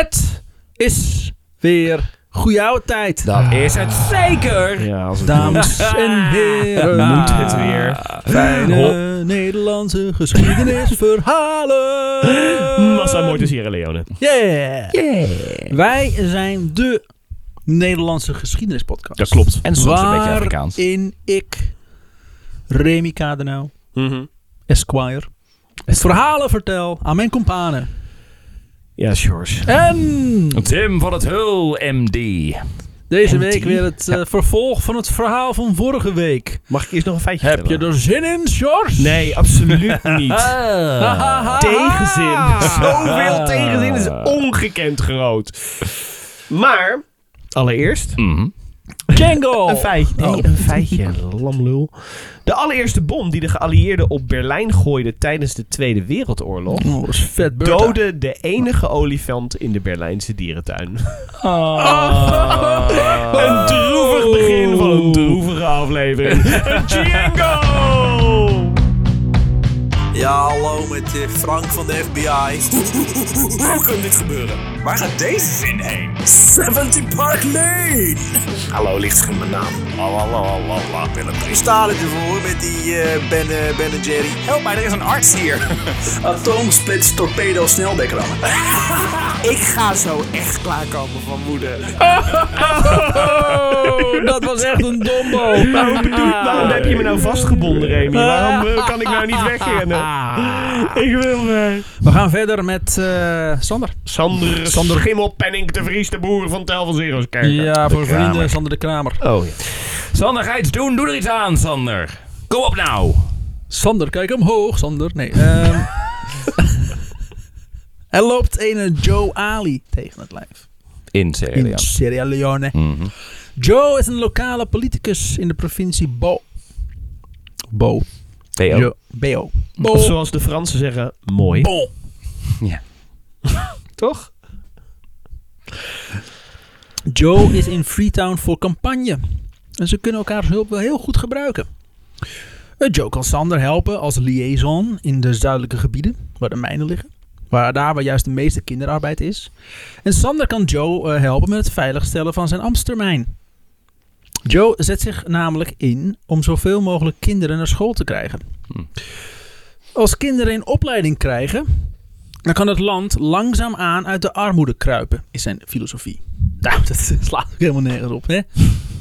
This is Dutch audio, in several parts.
Het is weer goeie oude tijd. Dat is het zeker. Ja, als het Dames en heren. Moet het weer. Fijne Nederlandse geschiedenisverhalen. Massa in Sierra Leone. Yeah. Wij zijn de Nederlandse geschiedenispodcast. Dat klopt. En soms een beetje Afrikaans. Waarin ik, Remy Kadenau, Mhm. Esquire, verhalen vertel aan mijn companen. Ja, George. En Tim van het Hul, MD. deze week weer het eh, vervolg van het verhaal van vorige week. Mag ik eerst nog een feitje Heb je er zin in, George? Nee, absoluut niet. Ah. tegenzin. Zoveel tegenzin is ongekend groot. Maar, allereerst, Mhm. Jingle! een feitje. Nee, Oh. een feitje. Lamlul. De allereerste bom die de geallieerden op Berlijn gooiden tijdens de Tweede Wereldoorlog... Oh, dat is vet Bertha. doodde de enige olifant in de Berlijnse dierentuin. Ah. Een droevig begin van een droevige aflevering. Django! Ja, hallo met eh, Frank van de FBI. Hoe kan dit gebeuren? Waar gaat deze zin heen? 70 Park Lane. Hallo, ligt mijn naam. Hoe staat het ervoor met die eh, ben, eh, ben en Jerry? Help mij, er is een arts hier. Atoomsplits torpedo sneldekker Ik ga zo echt klaarkomen van moeder. Oh, dat was echt een dombo. Waarom, bedoel, waarom heb je me nou vastgebonden, Remy? Waarom kan ik nou niet wegrennen? Ik wil weg. We gaan verder met eh, Sander. Sander, Sander Schimmelpenning de Vries, de boer van Tel van Zero's kijken. Ja, voor Kramer. vrienden Sander de Kramer. Oh ja. Sander, ga iets doen. Doe er iets aan, Sander. Kom op nou. Sander, kijk omhoog, Sander. Nee. ehm er loopt een Joe Ali tegen het lijf. In Sierra In Leone. Sierra Leone. Mhm. Joe is een lokale politicus in de provincie Bo. Bo. Theo. Jo- Bo. Bo. Of zoals de Fransen zeggen, mooi. Bo. Ja. Toch? Joe is in Freetown voor campagne. En ze kunnen elkaars hulp wel heel goed gebruiken. Eh, Joe kan Sander helpen als liaison in de zuidelijke gebieden, waar de mijnen liggen. Waar, daar waar juist de meeste kinderarbeid is. En Sander kan Joe eh, helpen met het veiligstellen van zijn ambtstermijn. Joe zet zich namelijk in om zoveel mogelijk kinderen naar school te krijgen. Hm. Als kinderen een opleiding krijgen, dan kan het land langzaam aan uit de armoede kruipen, is zijn filosofie. Nou, dat slaat ook helemaal nergens op, hè?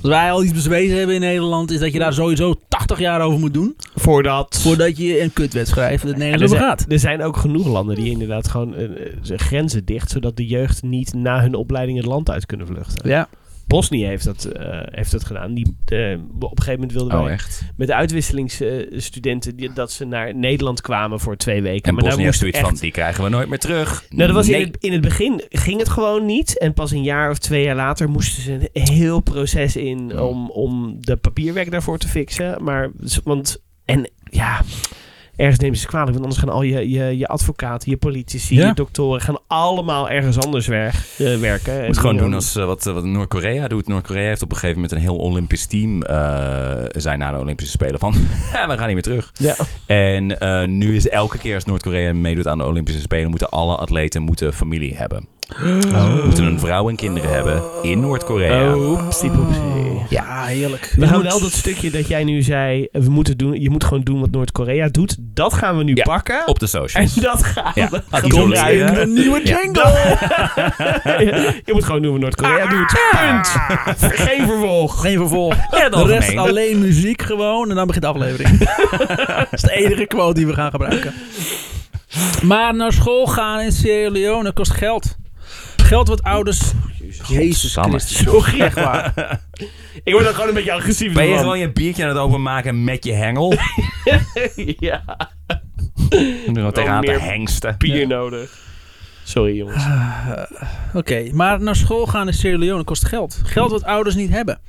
Als wij al iets bezwezen hebben in Nederland, is dat je daar sowieso 80 jaar over moet doen. Voordat... Voordat je een kutwet schrijft dat En nergens er, over gaat. er zijn ook genoeg landen die inderdaad gewoon eh, eh, grenzen dicht, zodat de jeugd niet na hun opleiding het land uit kunnen vluchten. Ja. Bosnië heeft dat, eh, heeft dat gedaan. Die, op een gegeven moment wilden Oh, wij echt? met de uitwisselingsstudenten die, dat ze naar Nederland kwamen voor twee weken. En maar Bosnië heeft zoiets echt- van, die krijgen we nooit meer terug. Nou, dat was Nee. in, het, in het begin ging het gewoon niet. En pas een jaar of twee jaar later moesten ze een heel proces in om, om de papierwerk daarvoor te fixen. Maar, want, en ja, ergens nemen ze het kwalijk. Want anders gaan al je, je, je advocaten, je politici, Ja. je doktoren, gaan allemaal ergens anders weg, eh, werken. En moet gewoon doen als eh, wat, eh, wat Noord-Korea doet. Noord-Korea heeft op een gegeven moment een heel Olympisch team eh, zijn na de Olympische Spelen van "Ja, we gaan niet meer terug. Ja. En eh, nu is elke keer als Noord-Korea meedoet aan de Olympische Spelen, moeten alle atleten moeten familie hebben. Moeten een vrouw en kinderen hebben in Noord-Korea. Oepsie poepsie. Ja, heerlijk. We gaan wel dat stukje dat jij nu zei, eh, we moeten doen, je moet gewoon doen wat Noord-Korea doet. Dat gaan we nu Ja, pakken. Op de en socials. dat gaan Ja, we. Een nieuwe jingle! je moet gewoon doen wat Noord-Korea doet. Punt. Geen vervolg. Geen vervolg. Ja, De rest alleen muziek gewoon en dan begint de aflevering. dat is de enige quote die we gaan gebruiken. Maar naar school gaan in Sierra Leone kost geld. Geld wat ouders... Jezus Godsamme. Christus, sorry echt waar. Ik word ook gewoon een beetje agressief. Ben je gewoon je biertje aan het openmaken met je hengel? ja, er gewoon tegenaan te meer hengsten. bier nodig. Sorry jongens. Oké, maar naar school gaan in Sierra Leone kost geld. Geld wat ouders niet hebben.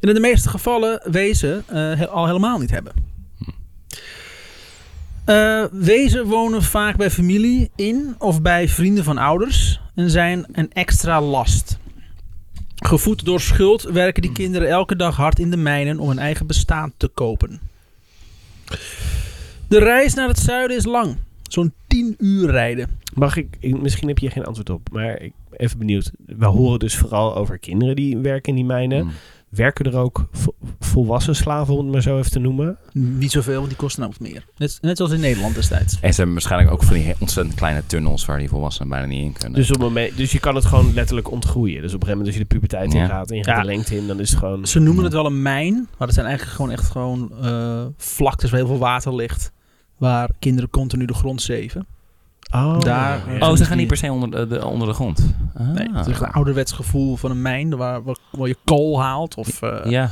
En in de meeste gevallen wezen eh, he- al helemaal niet hebben. Eh, wezen wonen vaak bij familie in of bij vrienden van ouders en zijn een extra last. Gevoed door schuld werken die kinderen elke dag hard in de mijnen om hun eigen bestaan te kopen. De reis naar het zuiden is lang. Zo'n 10 uur rijden. Mag ik, misschien heb je hier geen antwoord op, maar ik ben even benieuwd. We horen dus vooral over kinderen die werken in die mijnen. Mm. Werken er ook vo- volwassen slaven, om het maar zo even te noemen? Niet zoveel, want die kosten ook meer. Net, net zoals in Nederland destijds. En ze hebben waarschijnlijk ook van die ontzettend kleine tunnels waar die volwassenen bijna niet in kunnen. Dus, op moment, dus je kan het gewoon letterlijk ontgroeien. Dus op een gegeven moment als je de puberteit Ja. ingaat en je gaat Ja. de lengte in, dan is het gewoon... Ze noemen het wel een mijn, maar het zijn eigenlijk gewoon echt gewoon eh, vlaktes waar heel veel water ligt. Waar kinderen continu de grond zeven. Oh, Daar- ja. oh, ze gaan niet per se onder de, de- onder de grond. Ah. Nee, het is echt een ouderwets gevoel van een mijn waar, waar, waar je kool haalt. Of eh, Ja.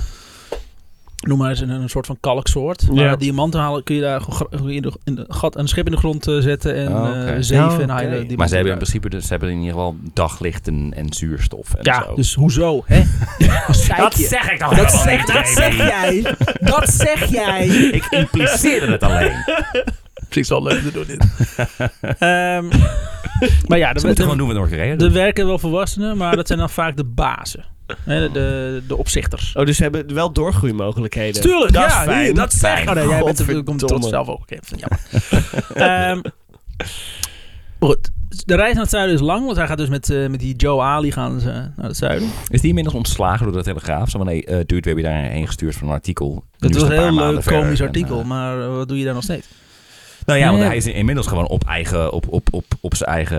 noem maar eens een, een soort van kalksoort. Maar Ja. diamanten halen kun je daar in de, in de gat, een schip in de grond eh, zetten en Oh, eh, zeven Oh, en diamanten Maar ze hebben in principe dus, ze hebben in ieder geval daglicht en, en zuurstof en Ja, zo. dus hoezo? Hè? Dat je? zeg ik toch Dat zeg, niet, dat zeg jij. Dat zeg jij. Ik impliceerde het alleen. Vind ik wel leuk te doen dit. Ehm, maar ja, de, gewoon doen wat Noord-Korea er doet. werken wel volwassenen, maar dat zijn dan vaak de bazen. Hè, de, de, de opzichters. Oh, dus ze hebben wel doorgroeimogelijkheden. Tuurlijk, dat ja, is fijn. dat zeg Fijn. Oh, nee, jij bent, Godverdomme. komt tot zelf ook. Jammer. Ehm, maar goed, de reis naar het zuiden is lang, want hij gaat dus met, eh, met die Joe Ali gaan ze naar het zuiden. Is die inmiddels ontslagen door de Telegraaf? Zo van, nee, eh dude, we hebben je daarheen gestuurd van een artikel. Het Nu was is een heel leuk verder komisch en, artikel, eh, maar wat doe je daar nog steeds? Nou ja, want hij is inmiddels gewoon op eigen, op, op, op, op zijn eigen...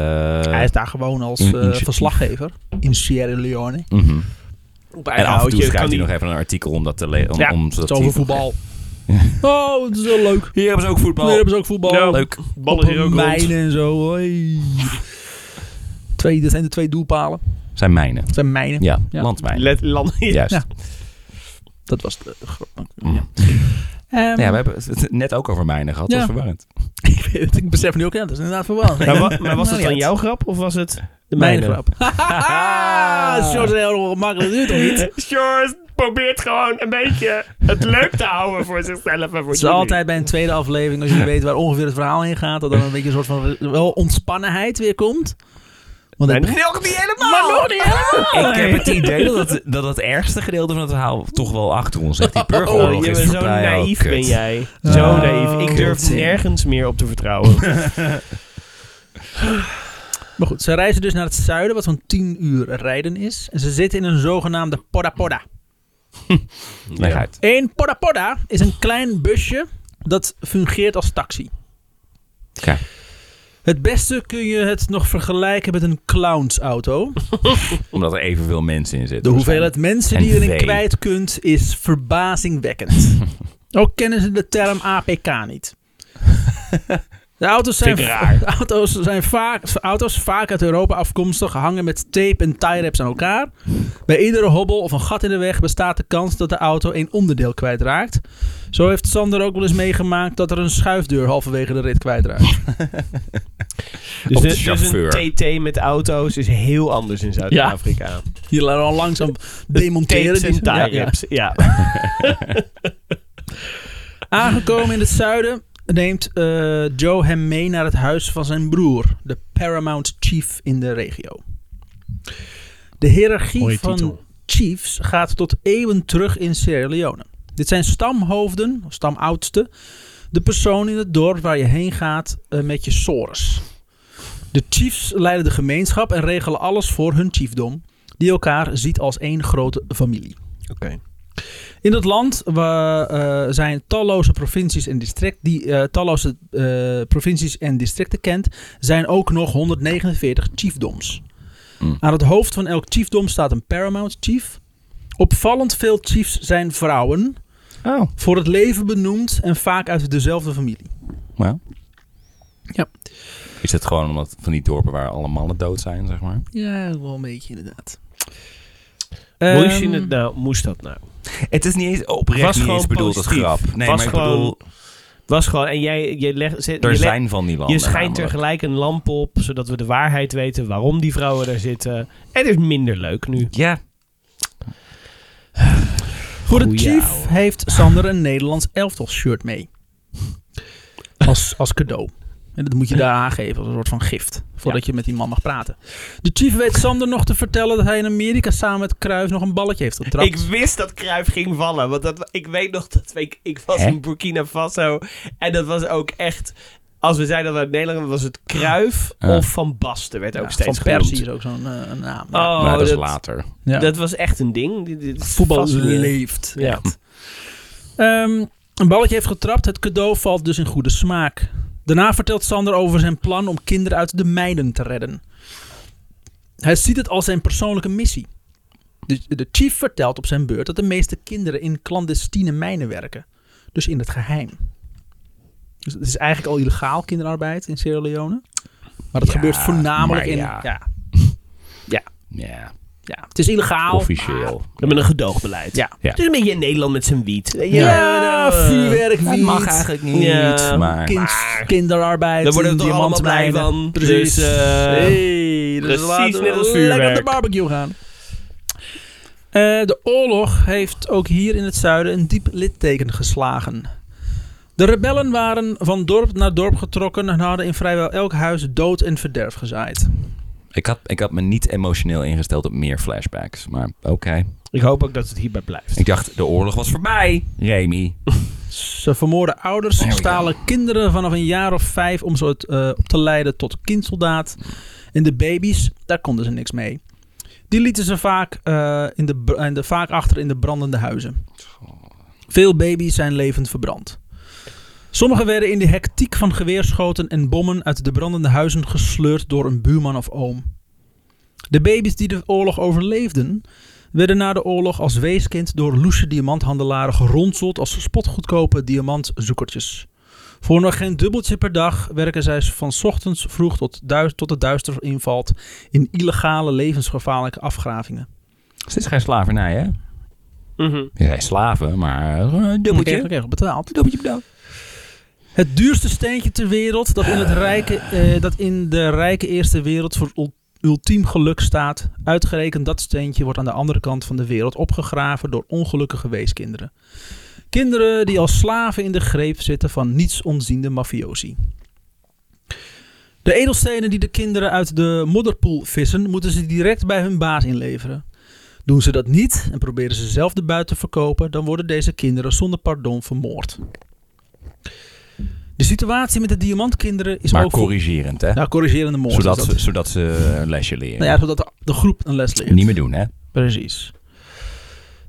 hij is daar gewoon als in- eh, verslaggever in Sierra Leone. Mhm. Op En af en toe schrijft kan hij die- nog even een artikel om dat te lezen. Om, Ja, om, Het over voetbal. Oh, het is wel leuk. Hier hebben ze ook voetbal. Hier hebben ze ook voetbal. Ja. Leuk. ballen hier ook rond. mijnen en zo. Hey. Twee, dat zijn de twee doelpalen. Zijn mijnen. Dat zijn mijnen. Ja, Ja. landmijnen. Let, land, Juist. Ja. Dat was de, de grap. Mm. Ja. Ehm, Ja, we hebben het net ook over mijnen gehad. Dat Ja. is verwarrend. ik, weet het, ik besef nu ook, ja, dat is inderdaad verwarrend. maar, wa- maar was het Nou, dan ja, jouw grap of was het de Mijn mijne? grap. Haha, George is heel makkelijk, je toch niet? Sjors probeert gewoon een beetje het leuk te houden voor zichzelf en voor Het is altijd bij een tweede aflevering, als je weet waar ongeveer het verhaal heen gaat, dat dan een beetje een soort van wel ontspannenheid weer komt. Want het nog niet helemaal. Maar nog niet helemaal. Ik heb het idee dat het, dat het ergste gedeelte van het verhaal toch wel achter ons ligt. Die burgeroorlog Oh, je is bent zo. Oh, naïef ben jij. Zo Oh, naïef. Ik durf nergens meer op te vertrouwen. Maar goed, ze reizen dus naar het zuiden, wat zo'n 10 uur rijden is. En ze zitten in een zogenaamde Poda Poda. Leg uit. Een is een klein busje dat fungeert als taxi. Oké. Het beste kun je het nog vergelijken met een clownsauto. Omdat er evenveel mensen in zitten. De hoeveelheid mensen die je erin kwijt kunt is verbazingwekkend. Ook kennen ze de term APK niet. De auto's zijn, raar. auto's zijn vaak, auto's vaak uit Europa afkomstig, hangen met tape en tie wraps aan elkaar. Bij iedere hobbel of een gat in de weg bestaat de kans dat de auto een onderdeel kwijtraakt. Zo heeft Sander ook wel eens meegemaakt dat er een schuifdeur halverwege de rit kwijtraakt. Dus, de dus chauffeur. een TT met auto's is heel anders in Zuid-Afrika. Hier laten we al langzaam demonteren. Tapes en ja, ja. tie-rips. Ja. Aangekomen in het zuiden neemt eh, Joe hem mee naar het huis van zijn broer, de Paramount Chief in de regio. De hiërarchie Mooie van titel. chiefs gaat tot eeuwen terug in Sierra Leone. Dit zijn stamhoofden, of stamoudsten, de persoon in het dorp waar je heen gaat eh, met je sores. De chiefs leiden de gemeenschap en regelen alles voor hun chiefdom, die elkaar ziet als één grote familie. Oké. In het land wa- eh, zijn talloze provincies en districten die eh, talloze eh, provincies en districten kent, zijn ook nog 149 chiefdoms. Mm. Aan het hoofd van elk chiefdom staat een paramount chief. Opvallend veel chiefs zijn vrouwen, Oh. voor het leven benoemd en vaak uit dezelfde familie. Nou. Ja. Is het gewoon omdat van die dorpen waar alle mannen dood zijn, zeg maar? Ja, wel een beetje inderdaad. Moest Ehm, je het nou? Moest dat nou? Het is niet eens oprecht Was niet gewoon eens bedoeld als grap. Nee, Was maar ik gewoon- bedoel, Was gewoon, en jij, je legt, er je, legt- zijn van die landen je schijnt er namelijk. gelijk een lamp op, zodat we de waarheid weten waarom die vrouwen daar zitten. Het is minder leuk nu. Ja, Voor de chief heeft Sander een Nederlands elftal shirt mee. Als, als cadeau. En dat moet je daar aangeven als een soort van gift. Voordat je met die man mag praten. De chief weet Sander nog te vertellen dat hij in Amerika samen met Kruijf nog een balletje heeft getrapt. Ik wist dat Kruif ging vallen. Want dat, ik weet nog dat ik, ik was Hè? in Burkina Faso. En dat was ook echt... Als we zeiden dat uit Nederland was het Kruif of Van Basten werd ook Ja, steeds van Persie genoemd. is ook zo'n eh, een naam. Oh, maar dat is later. Ja. Dat was echt een ding. Voetbal leeft. Ja. Ehm, een balletje heeft getrapt. Het cadeau valt dus in goede smaak. Daarna vertelt Sander over zijn plan om kinderen uit de mijnen te redden. Hij ziet het als zijn persoonlijke missie. De, de chief vertelt op zijn beurt dat de meeste kinderen in clandestine mijnen werken. Dus in het geheim. Dus het is eigenlijk al illegaal kinderarbeid in Sierra Leone. Maar dat Ja, gebeurt voornamelijk in... ja. Ja. Ja, ja, het is illegaal. officieel. We hebben een gedoogbeleid. Ja. Ja. Het is een beetje in Nederland met zijn wiet. Ja, eh, vuurwerk, Dat mag eigenlijk niet, Ja, maar... kind, kinderarbeid. Daar worden we toch allemaal blij van. Precies. Dus, eh, hey, dus precies laten we net als lekker op de barbecue gaan. Eh, de oorlog heeft ook hier in het zuiden een diep litteken geslagen. De rebellen waren van dorp naar dorp getrokken en hadden in vrijwel elk huis dood en verderf gezaaid. Ik had, ik had me niet emotioneel ingesteld op meer flashbacks. Maar oké. Ik hoop ook dat het hierbij blijft. Ik dacht, de oorlog was voorbij, Remy. Ze vermoorden ouders, stalen kinderen vanaf een jaar of vijf om ze het, eh, op te leiden tot kindsoldaat. En de baby's, daar konden ze niks mee. Die lieten ze vaak, eh, in de, in de, vaak achter in de brandende huizen. Veel baby's zijn levend verbrand. Sommigen werden in de hectiek van geweerschoten en bommen uit de brandende huizen gesleurd door een buurman of oom. De baby's die de oorlog overleefden, werden na de oorlog als weeskind door loesje diamanthandelaren geronseld als spotgoedkope diamantzoekertjes. Voor nog geen dubbeltje per dag werken zij van 's ochtends vroeg tot, tot het duister invalt in illegale levensgevaarlijke afgravingen. Het is geen slavernij, hè? Mhm. Je zei slaven, maar uh, Dubbeltje dubbeltje. kregen betaald. Dubbeltje bedankt. Het duurste steentje ter wereld dat in, het rijke, eh, dat in de rijke eerste wereld voor ul- ultiem geluk staat. Uitgerekend dat steentje wordt aan de andere kant van de wereld opgegraven door ongelukkige weeskinderen. Kinderen die als slaven in de greep zitten van niets onziende mafiosi. De edelstenen die de kinderen uit de modderpoel vissen, moeten ze direct bij hun baas inleveren. Doen ze dat niet en proberen ze zelf de buit te verkopen, dan worden deze kinderen zonder pardon vermoord. De situatie met de diamantkinderen is Maar ook... corrigerend, hè? nou, corrigerende moord. zodat, ze, dat. zodat ze een lesje leren. Nou ja, zodat de, de groep een les leert. Niet meer doen, hè? Precies.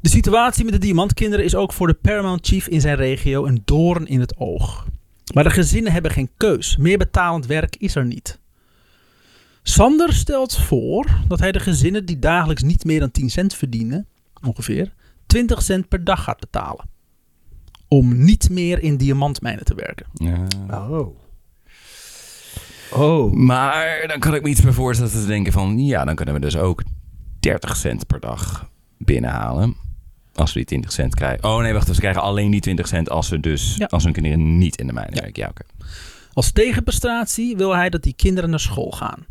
De situatie met de diamantkinderen is ook voor de Paramount Chief in zijn regio een doorn in het oog. Maar de gezinnen hebben geen keus. Meer betalend werk is er niet. Sander stelt voor dat hij de gezinnen die dagelijks niet meer dan 10 cent verdienen, ongeveer, 20 cent per dag gaat betalen. Om niet meer in diamantmijnen te werken. Ja. Oh. Oh. Maar dan kan ik me iets meer voorstellen te denken van... Ja, dan kunnen we dus ook 30 cent per dag binnenhalen. Als we die 20 cent krijgen. Oh nee, wacht. Ze krijgen alleen die 20 cent als ze dus... Ja. Als hun kinderen niet in de mijnen Ja. werken. Ja, oké. Als tegenprestatie wil hij dat die kinderen naar school gaan.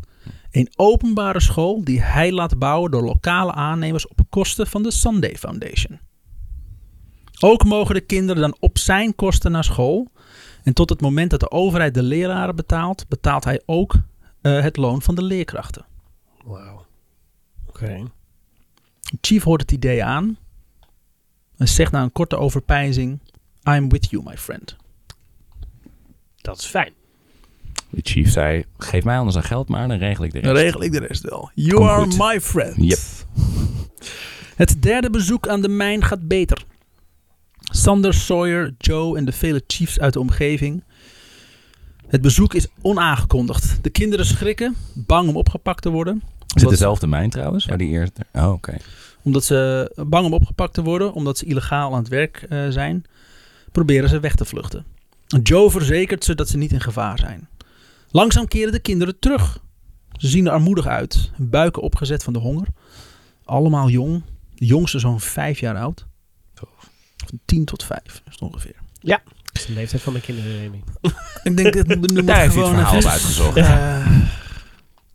Een openbare school die hij laat bouwen door lokale aannemers op kosten van de Sunday Foundation. Ook mogen de kinderen dan op zijn kosten naar school. En tot het moment dat de overheid de leraren betaalt, betaalt hij ook eh, het loon van de leerkrachten. Wauw. Oké. Chief hoort het idee aan en zegt na een korte overpeinzing: I'm with you, my friend. Dat is fijn. De chief zei... Geef mij anders dan geld maar, dan regel ik de rest. Dan regel ik de rest wel. You are goed. my friend. Yep. Het derde bezoek aan de mijn gaat beter. Sander, Sawyer, Joe en de vele chiefs uit de omgeving. Het bezoek is onaangekondigd. De kinderen schrikken, bang om opgepakt te worden. Is het dezelfde mijn trouwens? Waar die eerst... Oh, oké. omdat ze bang om opgepakt te worden, omdat ze illegaal aan het werk eh, zijn, proberen ze weg te vluchten. Joe verzekert ze dat ze niet in gevaar zijn. Langzaam keren de kinderen terug. Ze zien er armoedig uit, buiken opgezet van de honger. Allemaal jong. De jongste zo'n vijf jaar oud. Van tien tot vijf is het ongeveer. Dat is de leeftijd van mijn kinderen, Remy. Ik denk dat we Daar het het gewoon verhaal even- uitgezocht. Eh,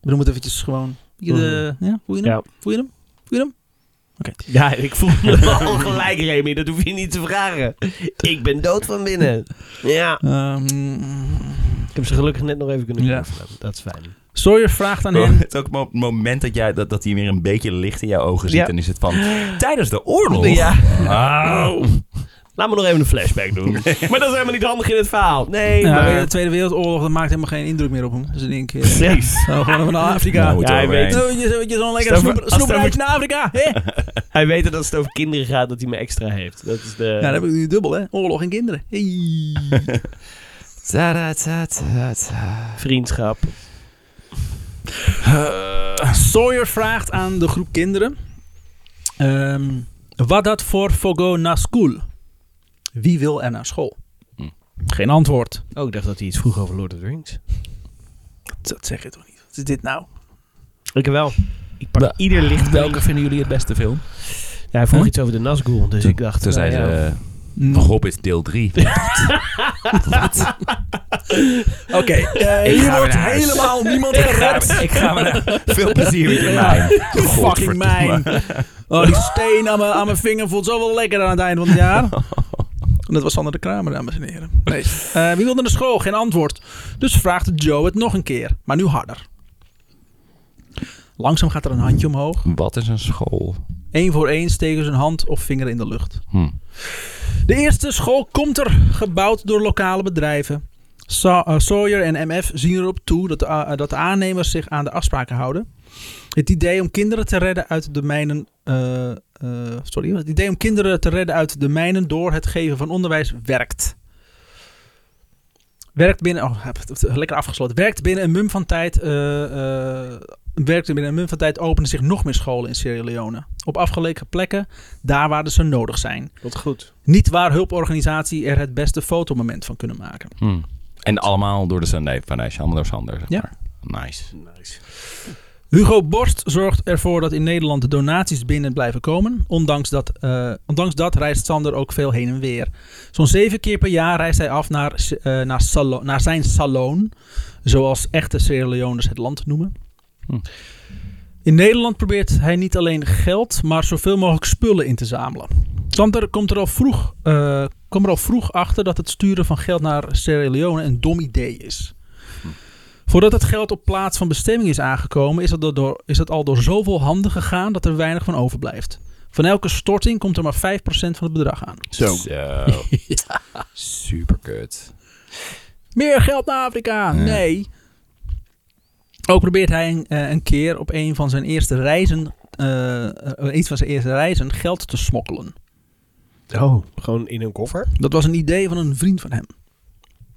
we noemen het eventjes gewoon. Je de, ja, voel je hem? Ja. Voel je hem? Voel je hem? Ja, ik voel me al gelijk, Remy. Dat hoef je niet te vragen. Ik ben dood van binnen. Ja. Ehm, Ik heb ze gelukkig net nog even kunnen Ja. Dat is fijn. Sawyer vraagt aan hem. het is ook mo- het moment dat, jij, dat, dat hij weer een beetje licht in jouw ogen ziet. Ja. En is het van... Tijdens de oorlog? Ja. Oh. Laat me nog even een flashback doen. maar dat is helemaal niet handig in het verhaal. Nee, Ja, maar... de Tweede Wereldoorlog dat maakt helemaal geen indruk meer op hem. Dus ik denk, eh, Precies. nou, gewoon naar Afrika. Nou, Ja, hij weet- je, zo, je zo'n lekker over- snoeperuitje naar Afrika. Hè? Hij weet dat als het over kinderen gaat, dat hij me extra heeft. Dat is de... Ja, dan heb ik nu dubbel, hè? Oorlog en kinderen. Hey. Vriendschap. Sawyer vraagt aan de groep kinderen: ehm, Wat dat voor Fogo na school? Wie wil er naar school? Hm. Geen antwoord. Oh, ik dacht dat hij iets vroeg over Lord of the Rings. Dat zeg je toch niet? Wat is dit nou? Ik wel. Ik pak Wel- ieder licht. Welke vinden jullie het beste film? Ja, hij vroeg Huh? iets over de Nazgul, dus ik dacht... Toen nou zei ja. ze, Hm. uh, Hobbit deel 3. Oké, eh, Ik hier ga wordt helemaal niemand gered. ik ga maar naar veel plezier met je mijn. Fucking mijn. Oh, die steen aan mijn, aan mijn vinger voelt zo wel lekker aan het eind van het jaar. En dat was Sander de Kramer, dames en heren. Nee. Eh, wie wilde naar school? Geen antwoord. Dus vraagt Joe het nog een keer, maar nu harder. Langzaam gaat er een handje omhoog. Wat is een school? Eén voor één steken ze een hand of vinger in de lucht. Hm. De eerste school komt er, gebouwd door lokale bedrijven. Eh, Sawyer en MF zien erop toe dat de, a- dat de aannemers zich aan de afspraken houden. Het idee om kinderen te redden uit de mijnen. eh, eh, sorry, het idee om kinderen te redden uit de mijnen door het geven van onderwijs werkt. Werkt binnen. Oh, heb het lekker afgesloten. Werkt binnen een mum van tijd. eh, eh, werkt binnen een mum van tijd openen zich nog meer scholen in Sierra Leone. Op afgelegen plekken, daar waar ze nodig zijn. Wat goed. Niet waar hulporganisatie er het beste fotomoment van kunnen maken. Hm. En allemaal door de Sunday Foundation, allemaal door Sander. Zeg Ja. maar. Nice. Nice. Hugo Borst zorgt ervoor dat in Nederland de donaties binnen blijven komen. Ondanks dat, eh, ondanks dat reist Sander ook veel heen en weer. Zo'n zeven keer per jaar reist hij af naar, eh, naar, salo- naar zijn salon. Zoals echte Sierra Leone's het land noemen. Hm. In Nederland probeert hij niet alleen geld, maar zoveel mogelijk spullen in te zamelen. Sander komt er al vroeg, eh, kwam er al vroeg achter dat het sturen van geld naar Sierra Leone een dom idee is. Voordat het geld op plaats van bestemming is aangekomen, is het, door, is het al door zoveel handen gegaan dat er weinig van overblijft. Van elke storting komt er maar 5% van het bedrag aan. Zo. Super kut. Meer geld naar Afrika? Ja. Nee. Ook probeert hij een, eh, een keer op een van zijn eerste reizen, eh, eh, iets van zijn eerste reizen, geld te smokkelen. Oh, gewoon in een koffer? Dat was een idee van een vriend van hem.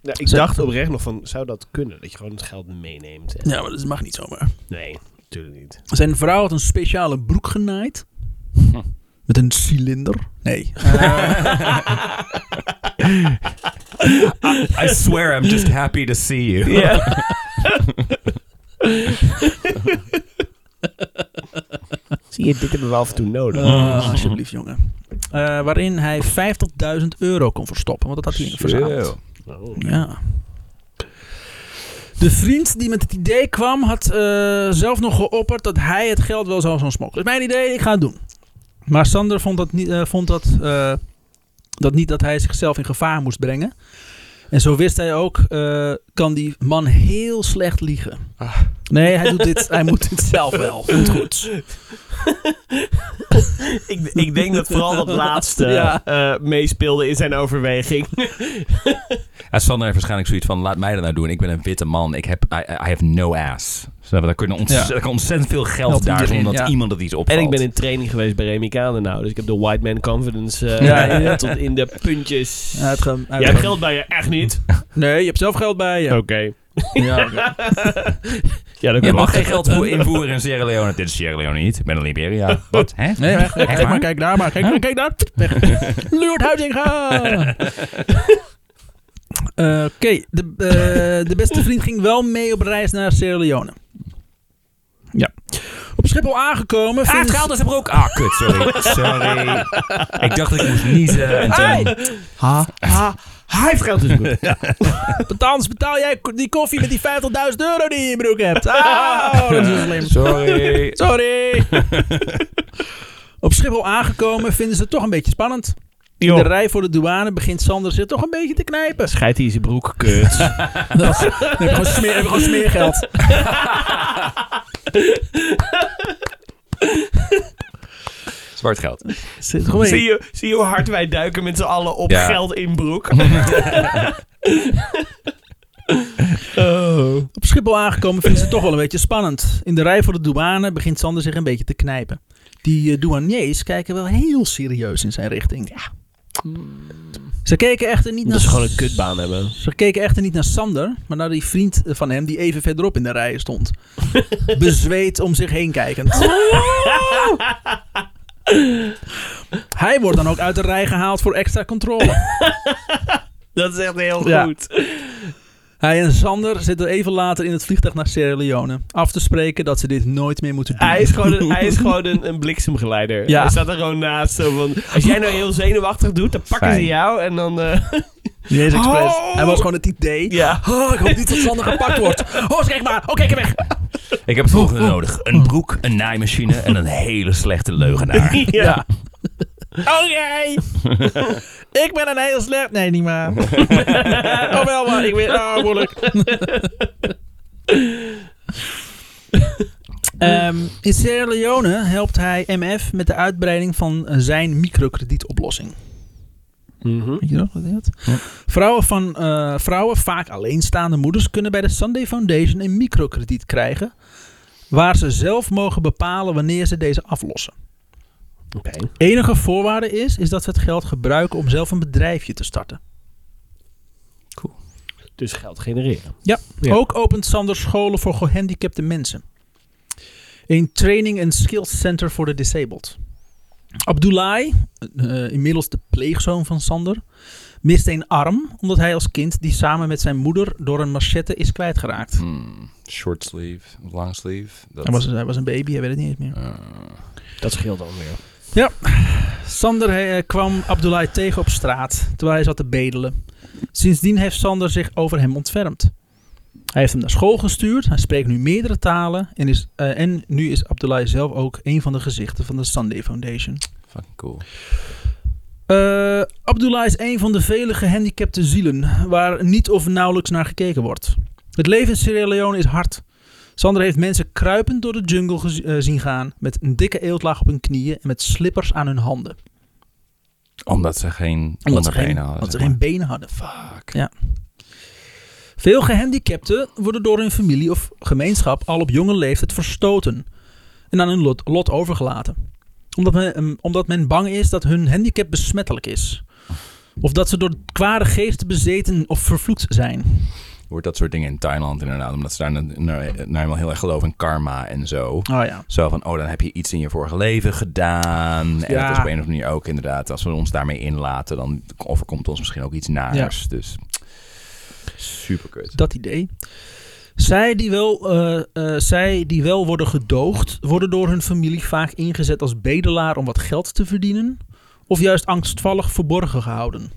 Ja, ik dacht oprecht nog van, zou dat kunnen? Dat je gewoon het geld meeneemt? En- Ja, maar dat mag niet zomaar. Nee, natuurlijk niet. Zijn vrouw had een speciale broek genaaid. Hm. Met een cilinder. Nee. I swear I'm just happy to see you. Zie je, dit hebben we af en toe nodig. Ah, alsjeblieft, jongen. Eh, waarin hij 50.000 euro kon verstoppen. Want dat had hij verzameld. Oh. Ja. De vriend die met het idee kwam, had eh, zelf nog geopperd dat hij het geld wel zou gaan smokkelen. Is mijn idee, ik ga het doen. Maar Sander vond dat niet, eh, vond dat, eh, dat niet dat hij zichzelf in gevaar moest brengen. En zo wist hij ook, eh, kan die man heel slecht liegen. Nee, hij, doet dit, hij moet dit zelf wel. Komt goed. ik, ik denk dat vooral dat laatste Ja. eh, meespeelde in zijn overweging. Ja, Sander heeft waarschijnlijk zoiets van, laat mij dat nou doen. Ik ben een witte man. Ik heb, I, I have no ass. Snap je? Daar kunnen ontzettend, Ja. kan ontzettend veel geld daar zonder dat ja. iemand het iets opvalt. En ik ben in training geweest bij Remy nou. Dus ik heb de white man confidence eh, Ja, ja. tot in de puntjes. Ja, het gaan- Jij hebt geld bij je? Echt niet? Nee, je hebt zelf geld bij je. Oké. Ja. Ja, dat Je mag geen geld voor- invoeren in Sierra Leone. Dit is Sierra Leone niet. Ik ben in Liberia. Wat? Hè? Nee, echt, echt, Echt maar kijk daar maar. Kijk, kijk daar. Loert Huizinga. Eh, Oké, de, eh, de beste vriend ging wel mee op reis naar Sierra Leone. Op Schiphol aangekomen... Ah, het ze- geld is er ook. Ah, kut, sorry. Sorry. Ik dacht dat ik moest niezen. En toen... Ha, ha, hij heeft geld dus goed. Betans, betaal jij die koffie met die 50.000 euro die je in je broek hebt. Ah, dat is slim. Sorry. Sorry. Op Schiphol aangekomen vinden ze het toch een beetje spannend. In de rij voor de douane begint Sander zich toch een beetje te knijpen. Schijt hij in zijn broek, kut. Dat is, dan heb je gewoon, smeer, heb je gewoon smeergeld. Zwart geld. Zie je, zie je hoe hard wij duiken met z'n allen op Ja. geld in broek? Op Schiphol aangekomen vinden ze het toch wel een beetje spannend. In de rij voor de douane begint Sander zich een beetje te knijpen. Die eh, douaniers kijken wel heel serieus in zijn richting. Ja. Ze keken echter niet naar... Dat ze gewoon een kutbaan hebben. Ze keken echter niet naar Sander, maar naar die vriend van hem die even verderop in de rij stond. Bezweet om zich heen kijkend. Hij wordt dan ook uit de rij gehaald voor extra controle. Dat is echt heel Ja. goed. Hij en Sander zitten even later in het vliegtuig naar Sierra Leone. Af te spreken dat ze dit nooit meer moeten doen. Hij is gewoon een, hij is gewoon een, een bliksemgeleider. Ja. Hij staat er gewoon naast. Zo van, als jij nou heel zenuwachtig doet, dan pakken Fijn. ze jou en dan... eh, Niet eens expres. Oh! Hij was gewoon het idee. ja. Oh, ik hoop niet dat Sander gepakt wordt. Oh, kijk maar. Oh, kijk hem weg. Ik heb het volgende nodig. Een broek, een naaimachine en een hele slechte leugenaar. ja. Oké. ik ben een heel slecht... Nee, niet maar. oh, wel maar. Ik weet... Oh, moeilijk. Ehm, in Sierra Leone helpt hij MF met de uitbreiding van zijn microkredietoplossing. Mhm. Weet je nog wat dat? Ja. Vrouwen, van, eh, vrouwen, vaak alleenstaande moeders, kunnen bij de Sunday Foundation een microkrediet krijgen. Waar ze zelf mogen bepalen wanneer ze deze aflossen. Enige voorwaarde is, is dat ze het geld gebruiken om zelf een bedrijfje te starten. Dus geld genereren. Ja. Ja. Ook opent Sander scholen voor gehandicapte mensen. Een training en skills center voor de disabled. Abdoulaye, eh, inmiddels de pleegzoon van Sander, miste een arm omdat hij als kind die samen met zijn moeder door een machette is kwijtgeraakt. Hmm, short sleeve, long sleeve. Dat, Hij was, hij was een baby, hij weet het niet eens meer. eh, Dat scheelt dan weer. Sander eh, kwam Abdoulaye tegen op straat terwijl hij zat te bedelen. Sindsdien heeft Sander zich over hem ontfermd. Hij heeft hem naar school gestuurd, hij spreekt nu meerdere talen en, is, eh, en nu is Abdoulaye zelf ook een van de gezichten van de Sunday Foundation. fucking cool. Eh Abdullah is een van de vele gehandicapte zielen waar niet of nauwelijks naar gekeken wordt. Het leven in Sierra Leone is hard. Sander heeft mensen kruipend door de jungle gez- eh, zien gaan met een dikke eeltlaag op hun knieën en met slippers aan hun handen. Omdat ze geen Omdat ze geen, hadden. omdat ze zeg geen maar. benen hadden. Fuck. Ja. Veel gehandicapten worden door hun familie of gemeenschap al op jonge leeftijd verstoten en aan hun lot, lot overgelaten. Omdat men, ehm, omdat men bang is dat hun handicap besmettelijk is. Of dat ze door kwade geesten bezeten of vervloekt zijn. Wordt dat soort dingen in Thailand inderdaad. Omdat ze daar nou, helemaal heel erg geloven in karma en zo. Oh ja. Zo van, oh, dan heb je iets in je vorige leven gedaan. En Ja. dat is op een of andere manier ook inderdaad. Als we ons daarmee inlaten, dan overkomt ons misschien ook iets naars. Dus super kut. Dat idee. Zij die, wel, eh, eh, zij die wel worden gedoogd, worden door hun familie vaak ingezet als bedelaar om wat geld te verdienen. Of juist angstvallig verborgen gehouden.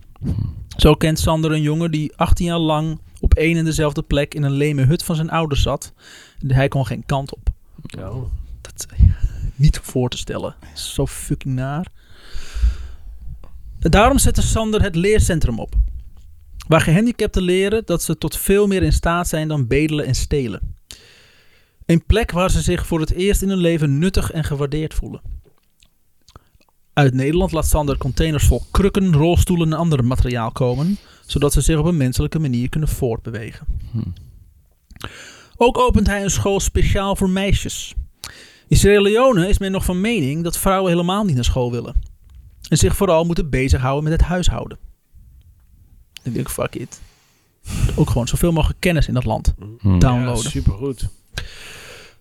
Zo kent Sander een jongen die 18 jaar lang op één en dezelfde plek in een leme hut van zijn ouders zat. Hij kon geen kant op. Oh. Dat is niet voor te stellen. Zo fucking naar. Daarom zette Sander het leercentrum op. Waar gehandicapten leren dat ze tot veel meer in staat zijn dan bedelen en stelen. Een plek waar ze zich voor het eerst in hun leven nuttig en gewaardeerd voelen. Uit Nederland laat Sander containers vol krukken, rolstoelen en ander materiaal komen, zodat ze zich op een menselijke manier kunnen voortbewegen. Hm. Ook opent hij een school speciaal voor meisjes. In Sierra Leone is men nog van mening dat vrouwen helemaal niet naar school willen. En zich vooral moeten bezighouden met het huishouden. Ik denk, fuck it. Ook gewoon zoveel mogelijk kennis in dat land Hm. downloaden. Ja, supergoed.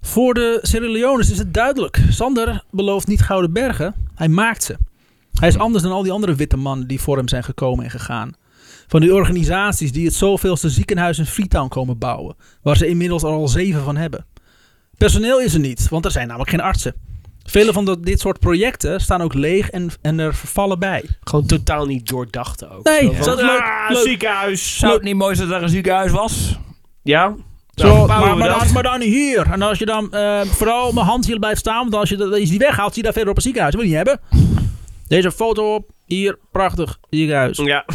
Voor de Sierra Leones is het duidelijk. Sander belooft niet gouden bergen. Hij maakt ze. Hij is anders dan al die andere witte mannen die voor hem zijn gekomen en gegaan. Van die organisaties die het zoveelste ziekenhuis in Freetown komen bouwen. Waar ze inmiddels al zeven van hebben. Personeel is er niet, want er zijn namelijk geen artsen. Vele van dat- dit soort projecten staan ook leeg en, en er vervallen bij. Gewoon totaal niet doordacht ook. Nee, Zo van, zo leuk- ah, leuk. ziekenhuis. Zou het niet mooi zijn dat er een ziekenhuis was? Ja? Zo, Nou, maar, dan, maar dan hier. En als je dan eh, vooral mijn hand hier blijft staan, want als je, dat- als je die weghaalt, zie je daar verder op een ziekenhuis. Dat wil je niet hebben. Deze foto op, hier, prachtig ziekenhuis. Ja.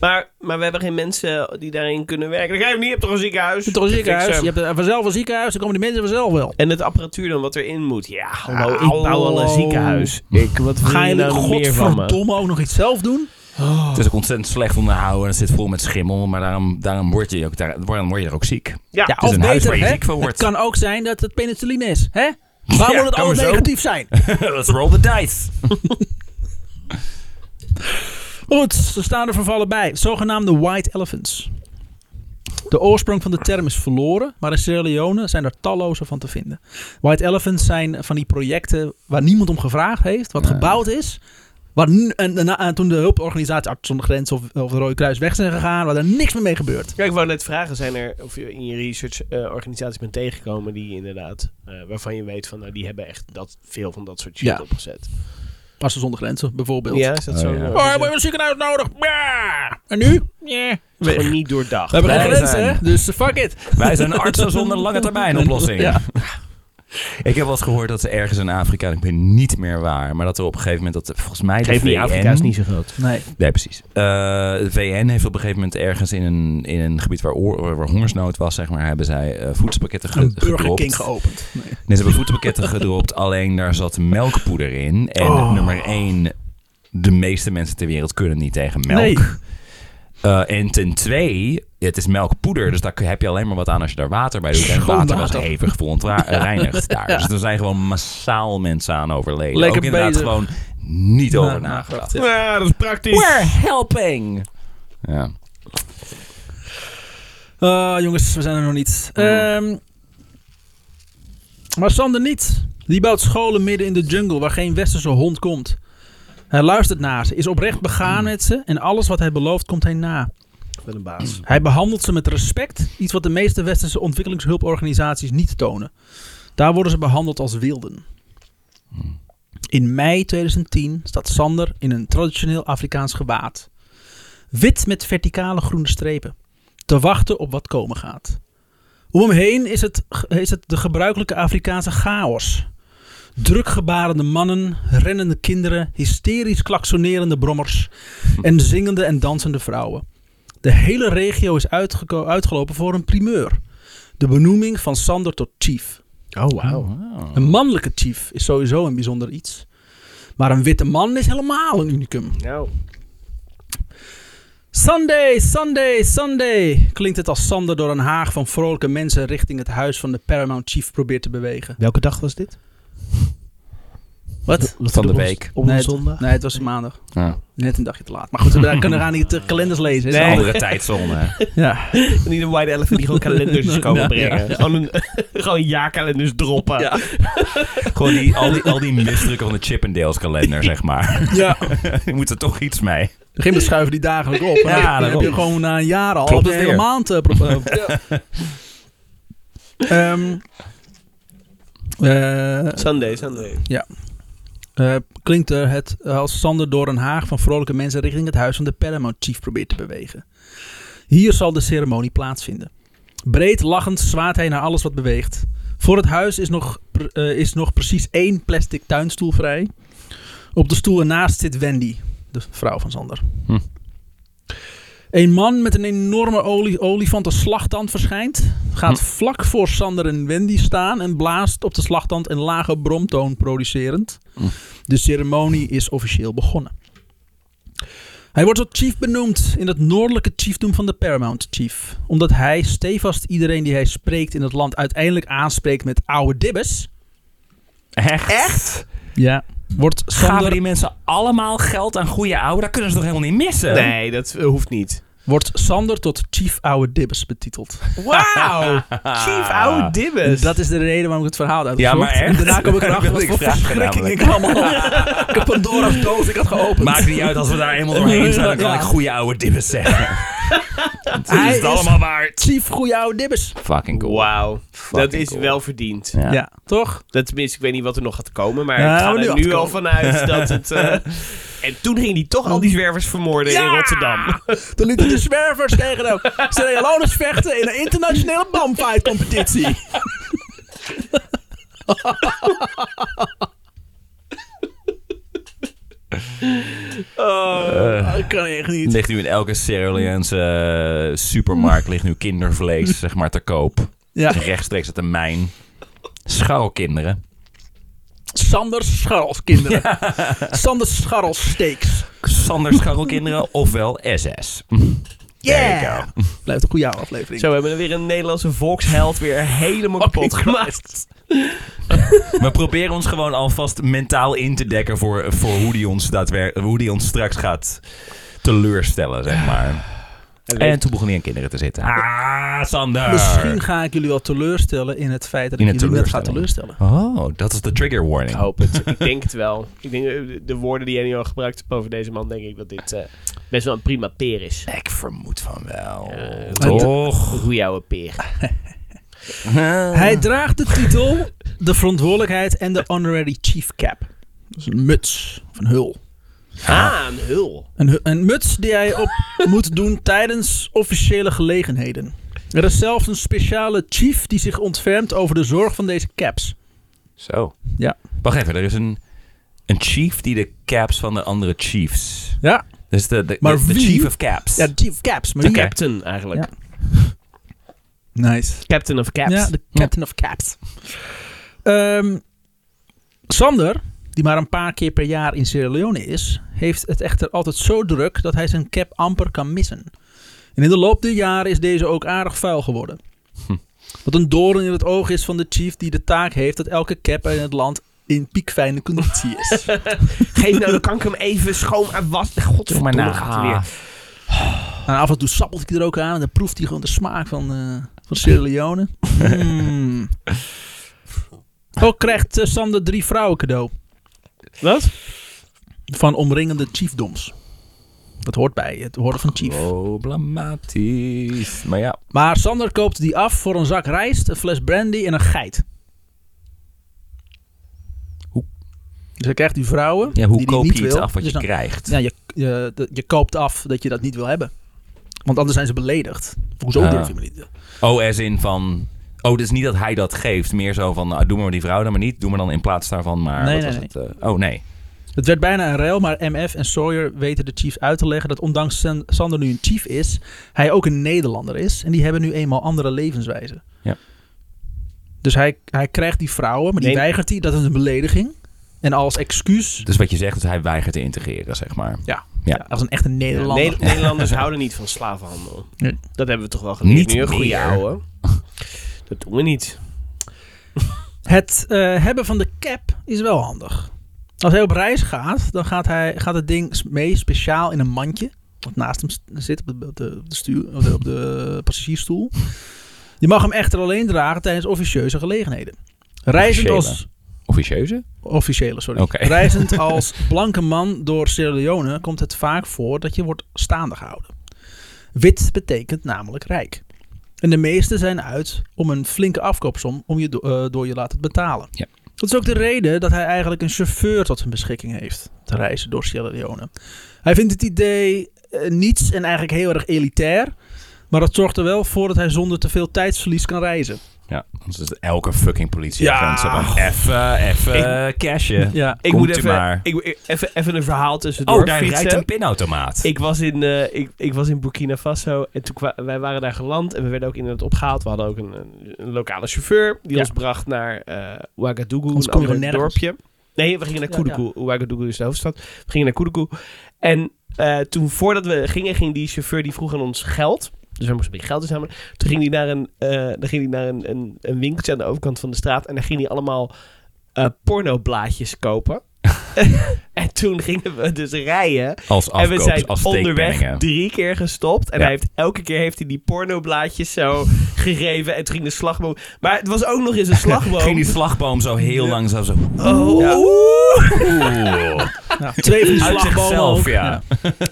Maar, maar we hebben geen mensen die daarin kunnen werken. Dan ga je hem niet, je hebt toch een ziekenhuis? Je hebt toch een ziekenhuis? Je hebt eh, vanzelf een ziekenhuis, dan komen die mensen vanzelf wel. En het apparatuur dan wat erin moet. Ja, hallo, ik Hallo. bouw al een ziekenhuis. Ik, wat Ga je nou meer van me? godverdomme ook nog iets zelf doen? Het is ook ontzettend slecht onderhouden. en Het zit vol met schimmel. Maar daarom, daarom, word, je ook, daar, daarom word je er ook ziek. Ja, Het is een huis beter, waar je hè? ziek van Het wordt. kan ook zijn dat het penicilline is, hè? Waarom Ja, moet het zo. negatief zijn? Let's roll the dice. Goed, ze staan er vervallen bij. Zogenaamde white elephants. De oorsprong van de term is verloren, maar in Sierra Leone zijn er talloze van te vinden. White elephants zijn van die projecten waar niemand om gevraagd heeft, wat gebouwd is. Waar, en, en toen de hulporganisatie Arts zonder Grenzen of, of de Rode Kruis weg zijn gegaan, waar er niks meer mee gebeurt. Kijk, ik wou net vragen, zijn er, of je in je research eh, organisaties bent tegengekomen die inderdaad, eh, waarvan je weet van, nou, die hebben echt dat, veel van dat soort shit Ja. opgezet. Artsen zonder Grenzen bijvoorbeeld. Ja, is dat Oh, zo? ja. eh, Oh, we hebben een ziekenhuis nodig. Ja. En nu? Ja. is gewoon niet doordacht. We hebben geen grenzen, zijn- hè? Dus fuck it. Wij zijn artsen zonder lange termijn oplossing. Ja. Ik heb wel eens gehoord dat ze ergens in Afrika, ik weet niet meer waar, maar dat er op een gegeven moment, dat volgens mij de Geef niet, VN Afrika is niet zo groot. Nee. Nee, precies. Eh, de VN heeft op een gegeven moment ergens in een, in een gebied waar, oor- waar hongersnood was, zeg maar, hebben zij eh, voedselpakketten ge Burger gedropt. King geopend. Nee. Nee, ze hebben voedselpakketten gedropt, alleen daar zat melkpoeder in. En Oh. nummer één, de meeste mensen ter wereld kunnen niet tegen melk. Nee. Eh, en ten twee, het is melkpoeder, dus daar heb je alleen maar wat aan als je daar water bij doet. En water was hevig verontreinigd daar. Dus er zijn gewoon massaal mensen aan overleden. Lekker Ook inderdaad bezig. gewoon niet over nagedacht. Ja, dat is praktisch. We're helping! Ja. Ah, jongens, we zijn er nog niet. Ehm, maar Sander niet. Die bouwt scholen midden in de jungle waar geen westerse hond komt. Hij luistert naar ze, is oprecht begaan met ze en alles wat hij belooft komt hij na. Met een baas. Hij behandelt ze met respect, iets wat de meeste westerse ontwikkelingshulporganisaties niet tonen. Daar worden ze behandeld als wilden. In mei 2010 staat Sander in een traditioneel Afrikaans gewaad. Wit met verticale groene strepen. Te wachten op wat komen gaat. Om hem heen is het, is het de gebruikelijke Afrikaanse chaos. Drukgebarende mannen, rennende kinderen, hysterisch klaksonerende brommers en zingende en dansende vrouwen. De hele regio is uitgeko- uitgelopen voor een primeur. De benoeming van Sander tot chief. Oh, wauw. Een mannelijke chief is sowieso een bijzonder iets. Maar een witte man is helemaal een unicum. Nou, Sunday, Sunday, Sunday. Klinkt het als Sander door een haag van vrolijke mensen richting het huis van de Paramount Chief probeert te bewegen. welke dag was dit? Wat? Van de week. Op nee, een zondag? Nee, het was maandag. Ja. Net een dagje te laat. Maar goed, we kunnen gaan niet de kalenders lezen. Een hè? andere tijdzone. Ja. Niet een white elephant die gewoon kalenders komen Ja, brengen. ja. Gewoon, een, gewoon jaarkalenders droppen. Ja. Gewoon die, al, die, al die misdrukken van de Chippendales kalender, zeg maar. ja. Je moet er toch iets mee. Een moment schuiven die dagelijks op. Ja, dan heb je gewoon na een jaar al het hele maand. eh, eh, ja. Ehm, eh, Sunday, Sunday. Eh, klinkt er het als Sander door een haag van vrolijke mensen richting het huis van de Chief probeert te bewegen. Hier zal de ceremonie plaatsvinden. Breed lachend zwaait hij naar alles wat beweegt. Voor het huis is nog, eh, is nog precies één plastic tuinstoel vrij. Op de stoel ernaast zit Wendy, de vrouw van Sander. Hm. Een man met een enorme olie, olifanten slagtand verschijnt. Gaat Hm. vlak voor Sander en Wendy staan en blaast op de slagtand een lage bromtoon producerend. Hm. De ceremonie is officieel begonnen. Hij wordt tot chief benoemd in het noordelijke chiefdom van de Paramount Chief. Omdat hij stevast iedereen die hij spreekt in het land uiteindelijk aanspreekt met oude dibbes. Echt? Echt? Ja. Wordt Gaven Sander, die mensen allemaal geld aan goede oude? Dat kunnen ze toch helemaal niet missen? Nee, dat hoeft niet. wordt Sander tot chief oude dibbes betiteld. Wauw! Chief oude dibbes. Dat is de reden waarom ik het verhaal heb Ja, maar echt? En daarna kom ik erachter Dat wat voor ik verschrikking allemaal. Ik heb Pandora's doos ik had geopend. Maakt niet uit als we daar eenmaal doorheen zijn, dan kan ik goede oude dibbes zeggen. Het Hij is het allemaal waard. Chief goede oude dibbes. Fucking cool. Wauw. Dat is cool. wel verdiend. Ja. Ja, toch? Dat, tenminste, ik weet niet wat er nog gaat komen, maar Ja, ik ga er nu al vanuit dat het... eh, en toen ging hij toch al die zwervers vermoorden in Rotterdam. Toen lieten de zwervers tegen de Sierra Leone's vechten in een internationale bamfight competitie. Oh. ik Dat kan echt niet. ligt nu in elke Sierra eh, supermarkt ligt nu kindervlees zeg maar te koop. Ja. Rechtstreeks uit de mijn. Scharrelkinderen. Sanders scharrelskinderen. Sanders scharrelsteaks. Sander Scharrelkinderen ofwel SS. Yeah! Blijft een goede aflevering. Zo, we hebben weer een Nederlandse volksheld weer helemaal kapot Fucking gemaakt. We proberen ons gewoon alvast mentaal in te dekken voor, voor hoe, die ons daadwer- hoe die ons straks gaat teleurstellen, zeg maar. En toen begon hij aan kinderen te zitten. Ah, Sander! Misschien ga ik jullie wel teleurstellen in het feit dat In ik het jullie net ga teleurstellen. Oh, dat is de trigger warning. Ik hoop het. ik denk het wel. Ik denk, eh, de woorden die jij nu al gebruikt hebt over deze man, denk ik dat dit eh, best wel een prima peer is. Ik vermoed van wel. Toch? Een goeie oude peer. Hij draagt de titel, de verantwoordelijkheid en de honorary chief cap. Dat is een muts of een hul. Ah, een hul. Een, een muts die hij op moet doen tijdens officiële gelegenheden. Er is zelfs een speciale chief die zich ontfermt over de zorg van deze caps. Zo. Ja. Wacht even, er is een, een chief die de caps van de andere chiefs. Ja, Dus de, de, Maar de, de chief of caps. ja de chief caps. Maar De wie- captain eigenlijk. Ja. Nice. Captain of caps. Ja, de captain of caps. Ehm, Sander, die maar een paar keer per jaar in Sierra Leone is, heeft het echter altijd zo druk dat hij zijn cap amper kan missen. En in de loop der jaren is deze ook aardig vuil geworden. Hm. Wat een doorn in het oog is van de chief die de taak heeft dat elke cap in het land in piekfijne conditie is. Geef nou, dan kan ik hem even schoon en was. Doe Godverdomme, maar gaat hij weer. En af en toe sappelt hij er ook aan en dan proeft hij gewoon de smaak van, eh, van Sierra Leone. Mm. Ook krijgt eh, Sander drie vrouwen cadeau. Wat? van omringende chiefdoms. Dat hoort bij het worden van chief. Problematisch. Maar ja, Maar Sander koopt die af voor een zak rijst, een fles brandy en een geit. Hoe? Dus hij krijgt die vrouwen ja hoe die die koop niet je iets wil. af wat Dus je dan- krijgt? Ja, je, je, je koopt af dat je dat niet wil hebben. Want anders zijn ze beledigd. Hoezo Ah. durf je me niet? Oh, as in van... Oh, dus niet dat hij dat geeft. Meer zo van, nou, doe maar die vrouw dan maar niet. Doe maar dan in plaats daarvan maar... Nee, wat nee, was het? eh, oh, nee. Het werd bijna een ruil, maar MF en Sawyer weten de chiefs uit te leggen dat ondanks San- Sander nu een chief is, hij ook een Nederlander is. En die hebben nu eenmaal andere levenswijzen. Ja. Dus hij, hij krijgt die vrouwen, maar die Nee. weigert hij. Dat is een belediging. En als excuus, Dus wat je zegt, is hij weigert te integreren, zeg maar. ja, Ja. als een echte Nederlander. Ne- Nederlanders houden niet van slavenhandel. Nee. Dat hebben we toch wel geleerd. Niet nu een goede meer. ouwe. Dat doen we niet. Het eh, hebben van de cap is wel handig. Als hij op reis gaat, dan gaat, hij, gaat het ding mee speciaal in een mandje. Wat naast hem zit op de, op de, stuur, op de, op de passagiersstoel. Je mag hem echter alleen dragen tijdens officieuze gelegenheden. Reizend als... Officieuze? Officiële, sorry. Reizend als blanke man door Sierra Leone komt het vaak voor dat je wordt staande gehouden. Wit betekent namelijk rijk. En de meeste zijn uit om een flinke afkoopsom om je do- eh, door je laten betalen. Ja. Dat is ook de reden dat hij eigenlijk een chauffeur tot zijn beschikking heeft te reizen door Sierra Leone. Hij vindt het idee eh, niets en eigenlijk heel erg elitair. Maar dat zorgt er wel voor dat hij zonder te veel tijdsverlies kan reizen. Ja, anders is elke fucking politieagent Ja. zo van... Even, even cashen. Ja. Ik moet even, maar. ik, even, even een verhaal tussendoor Oh, daar fietsen. rijdt een pinautomaat. Ik was, in, eh, ik, ik was in Burkina Faso en toen wij waren daar geland en we werden ook inderdaad opgehaald. We hadden ook een, een, een lokale chauffeur die Ja. ons bracht naar eh Ouagadougou, Anders een ander dorpje. Nee, we gingen naar Ja, Koudoukou. Ouagadougou is de hoofdstad. We gingen naar Koudoukou. En eh, toen, voordat we gingen, ging die chauffeur die vroeg aan ons geld. Dus we moesten een beetje geld inzamelen. Toen ging hij naar, een, eh, dan ging hij naar een, een, een winkeltje aan de overkant van de straat. En daar ging hij allemaal eh pornoblaadjes kopen. en toen gingen we dus rijden. als En we zijn als onderweg drie keer gestopt. En Ja. hij heeft, elke keer heeft hij die pornoblaadjes zo gegeven. En toen ging de slagboom... Maar het was ook nog eens een slagboom. Ging die slagboom zo heel langzaam zo... Oh. Ja. Oeh. Nou, twee van slagbomen ja.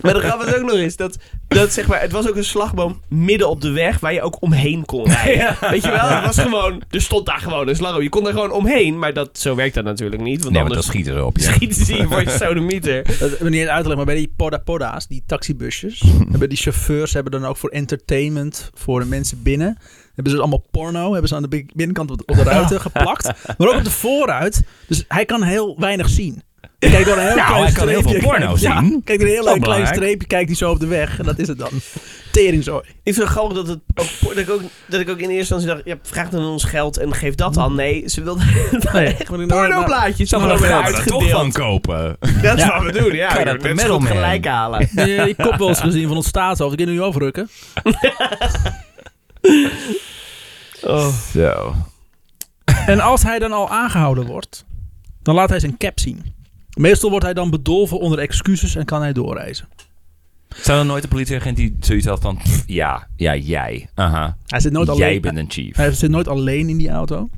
Maar de grap was ook nog eens dat, dat zeg maar, het was ook een slagboom midden op de weg waar je ook omheen kon rijden. Weet je wel? Het was gewoon, er stond daar gewoon een slagboom. Je kon er gewoon omheen, maar dat, zo werkt dat natuurlijk niet. Want Nee, anders schieten ze op je. Schieten ze je voor je sodemieter. Dat niet uitgelegd, maar bij die poda poda's, die taxibusjes, hebben die chauffeurs hebben dan ook voor entertainment voor de mensen binnen. Hebben ze allemaal porno, hebben ze aan de bin- binnenkant op de, op de ruiten geplakt, maar ook op de voorruit. Dus hij kan heel weinig zien. Kijk door een heel Nou, klein hij kan heel streepje. veel porno Ja, zien. Kijk door een heel klein belangrijk. streepje, kijkt hij zo op de weg. En dat is het dan. Teringzooi. Ik vind het grappig dat, het ook, dat, ik ook, dat ik ook in eerste instantie dacht... Ja, vraag dan ons geld en geef dat dan. Nee, ze wilde Nee, echt maar ik- pornoblaadjes. Zou we er toch van uitgedeeld. kopen? Dat is wat we doen, ja. Kan Ik dat wil de zo gelijk halen. Je die kop wel eens gezien van ons staatshoofd? Ik kan nu overrukken. Oh. Zo. En als hij dan al aangehouden wordt, dan laat hij zijn cap zien. Meestal wordt hij dan bedolven onder excuses en kan hij doorreizen. Zou er nooit een politieagent die zoiets had van... pff, ja, ja, jij. Aha. Hij zit nooit Jij alleen. bent een chief. Hij zit nooit alleen in die auto.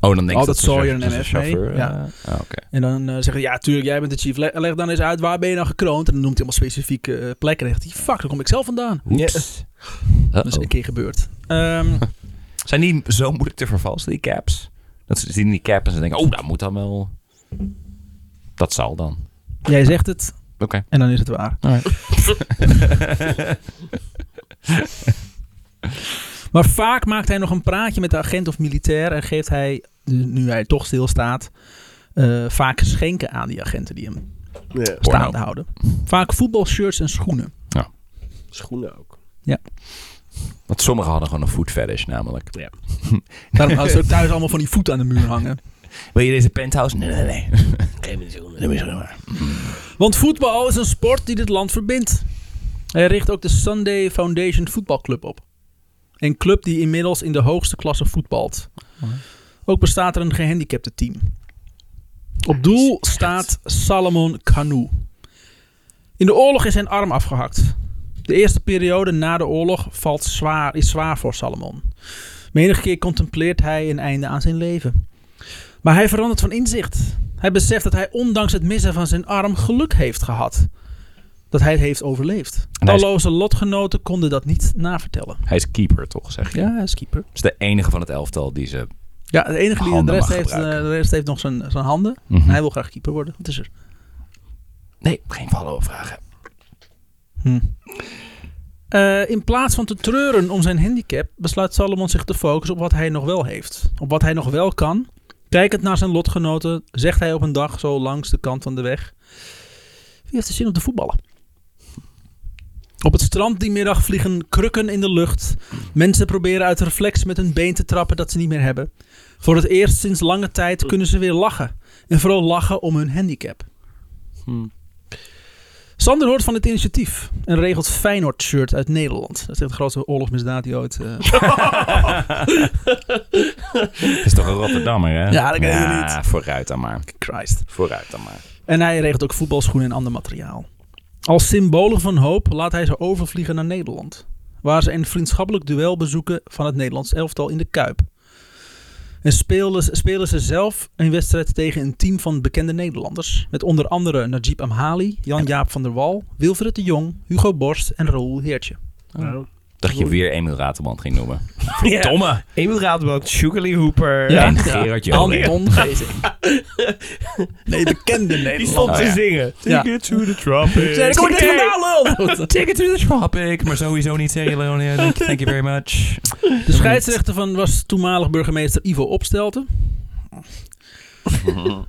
Oh, dan denk ik Altijd dat Sawyer en chauffeur- MF mee, ja. eh, ah, Oké. En dan eh, zeggen ja, tuurlijk, jij bent de chief. Le- leg dan eens uit, waar ben je nou gekroond? En dan noemt hij allemaal specifieke eh, plekken. En dan zegt hij, fuck, daar kom ik zelf vandaan. Oeps. Dat is Uh-oh. een keer gebeurd. Ehm, Zijn die zo moeilijk te vervalsen, die caps? Dat ze zien die cap en ze denken, oh, dat moet dan wel... Dat zal dan. jij zegt het Oké. en dan is het waar. Maar vaak maakt hij nog een praatje met de agent of militair en geeft hij, nu hij toch stilstaat, eh vaak geschenken aan die agenten die hem Ja. staande houden. Vaak voetbalshirts en schoenen. Schoenen ook. Want sommigen hadden gewoon een food fetish namelijk. Daarom houden ze ook thuis allemaal van die voeten aan de muur hangen. Wil je deze penthouse? Nee, nee, nee. Geen gewoon maar. Want voetbal is een sport die dit land verbindt. Hij richt ook de Sunday Foundation voetbalclub op. Een club die inmiddels in de hoogste klasse voetbalt. Ook bestaat er een gehandicapte team. Op doel staat Salomon Kanu. In de oorlog is zijn arm afgehakt. De eerste periode na de oorlog valt zwaar, is zwaar voor Salomon. Menige keer contempleert hij een einde aan zijn leven. Maar hij verandert van inzicht. Hij beseft dat hij ondanks het missen van zijn arm geluk heeft gehad. Dat hij het heeft overleefd. Is- Talloze lotgenoten konden dat niet navertellen. Hij is keeper, toch, zeg je? Ja, hij is keeper. Dat is de enige van het elftal die ze... Ja, de enige die de rest heeft, eh, de rest heeft nog zijn, zijn handen. Mhm. Hij wil graag keeper worden. Wat is er? Nee, geen follow-vragen. Hm. Eh, in plaats van te treuren om zijn handicap, besluit Salomon zich te focussen op wat hij nog wel heeft. Op wat hij nog wel kan. Kijkend naar zijn lotgenoten, zegt hij op een dag zo langs de kant van de weg: Wie heeft er zin om te voetballen? Op het strand die middag vliegen krukken in de lucht. Mensen proberen uit reflex met hun been te trappen dat ze niet meer hebben. Voor het eerst sinds lange tijd kunnen ze weer lachen. En vooral lachen om hun handicap. Sander hoort van het initiatief en regelt Feyenoord-shirt uit Nederland. Dat is echt de grootste oorlogsmisdaad die ooit... eh, is toch een Rotterdammer, hè? Ja, dat ken je niet. vooruit dan maar. Christ. Vooruit dan maar. En hij regelt ook voetbalschoenen en ander materiaal. Als symbolen van hoop laat hij ze overvliegen naar Nederland. Waar ze een vriendschappelijk duel bezoeken van het Nederlands elftal in de Kuip. En spelen, spelen ze zelf een wedstrijd tegen een team van bekende Nederlanders. Met onder andere Najib Amhali, Jan-Jaap van der Wal, Wilfred de Jong, Hugo Borst en Raoul Heertje. Dacht je weer Emil Raterband ging noemen. Ja. Domme. Emil Raadband, Sugarly Hooper. Ja. En Gerard Joling. Anton Gezing. nee, bekende Die Nederlanders. stond Oh, te ja. zingen. Ja. Take it to the tropics. Kom dit vandaan, lul! Take it to the tropic. Maar sowieso niet Leone. Thank, thank you very much. De scheidsrechter van was toenmalig burgemeester Ivo Opstelten.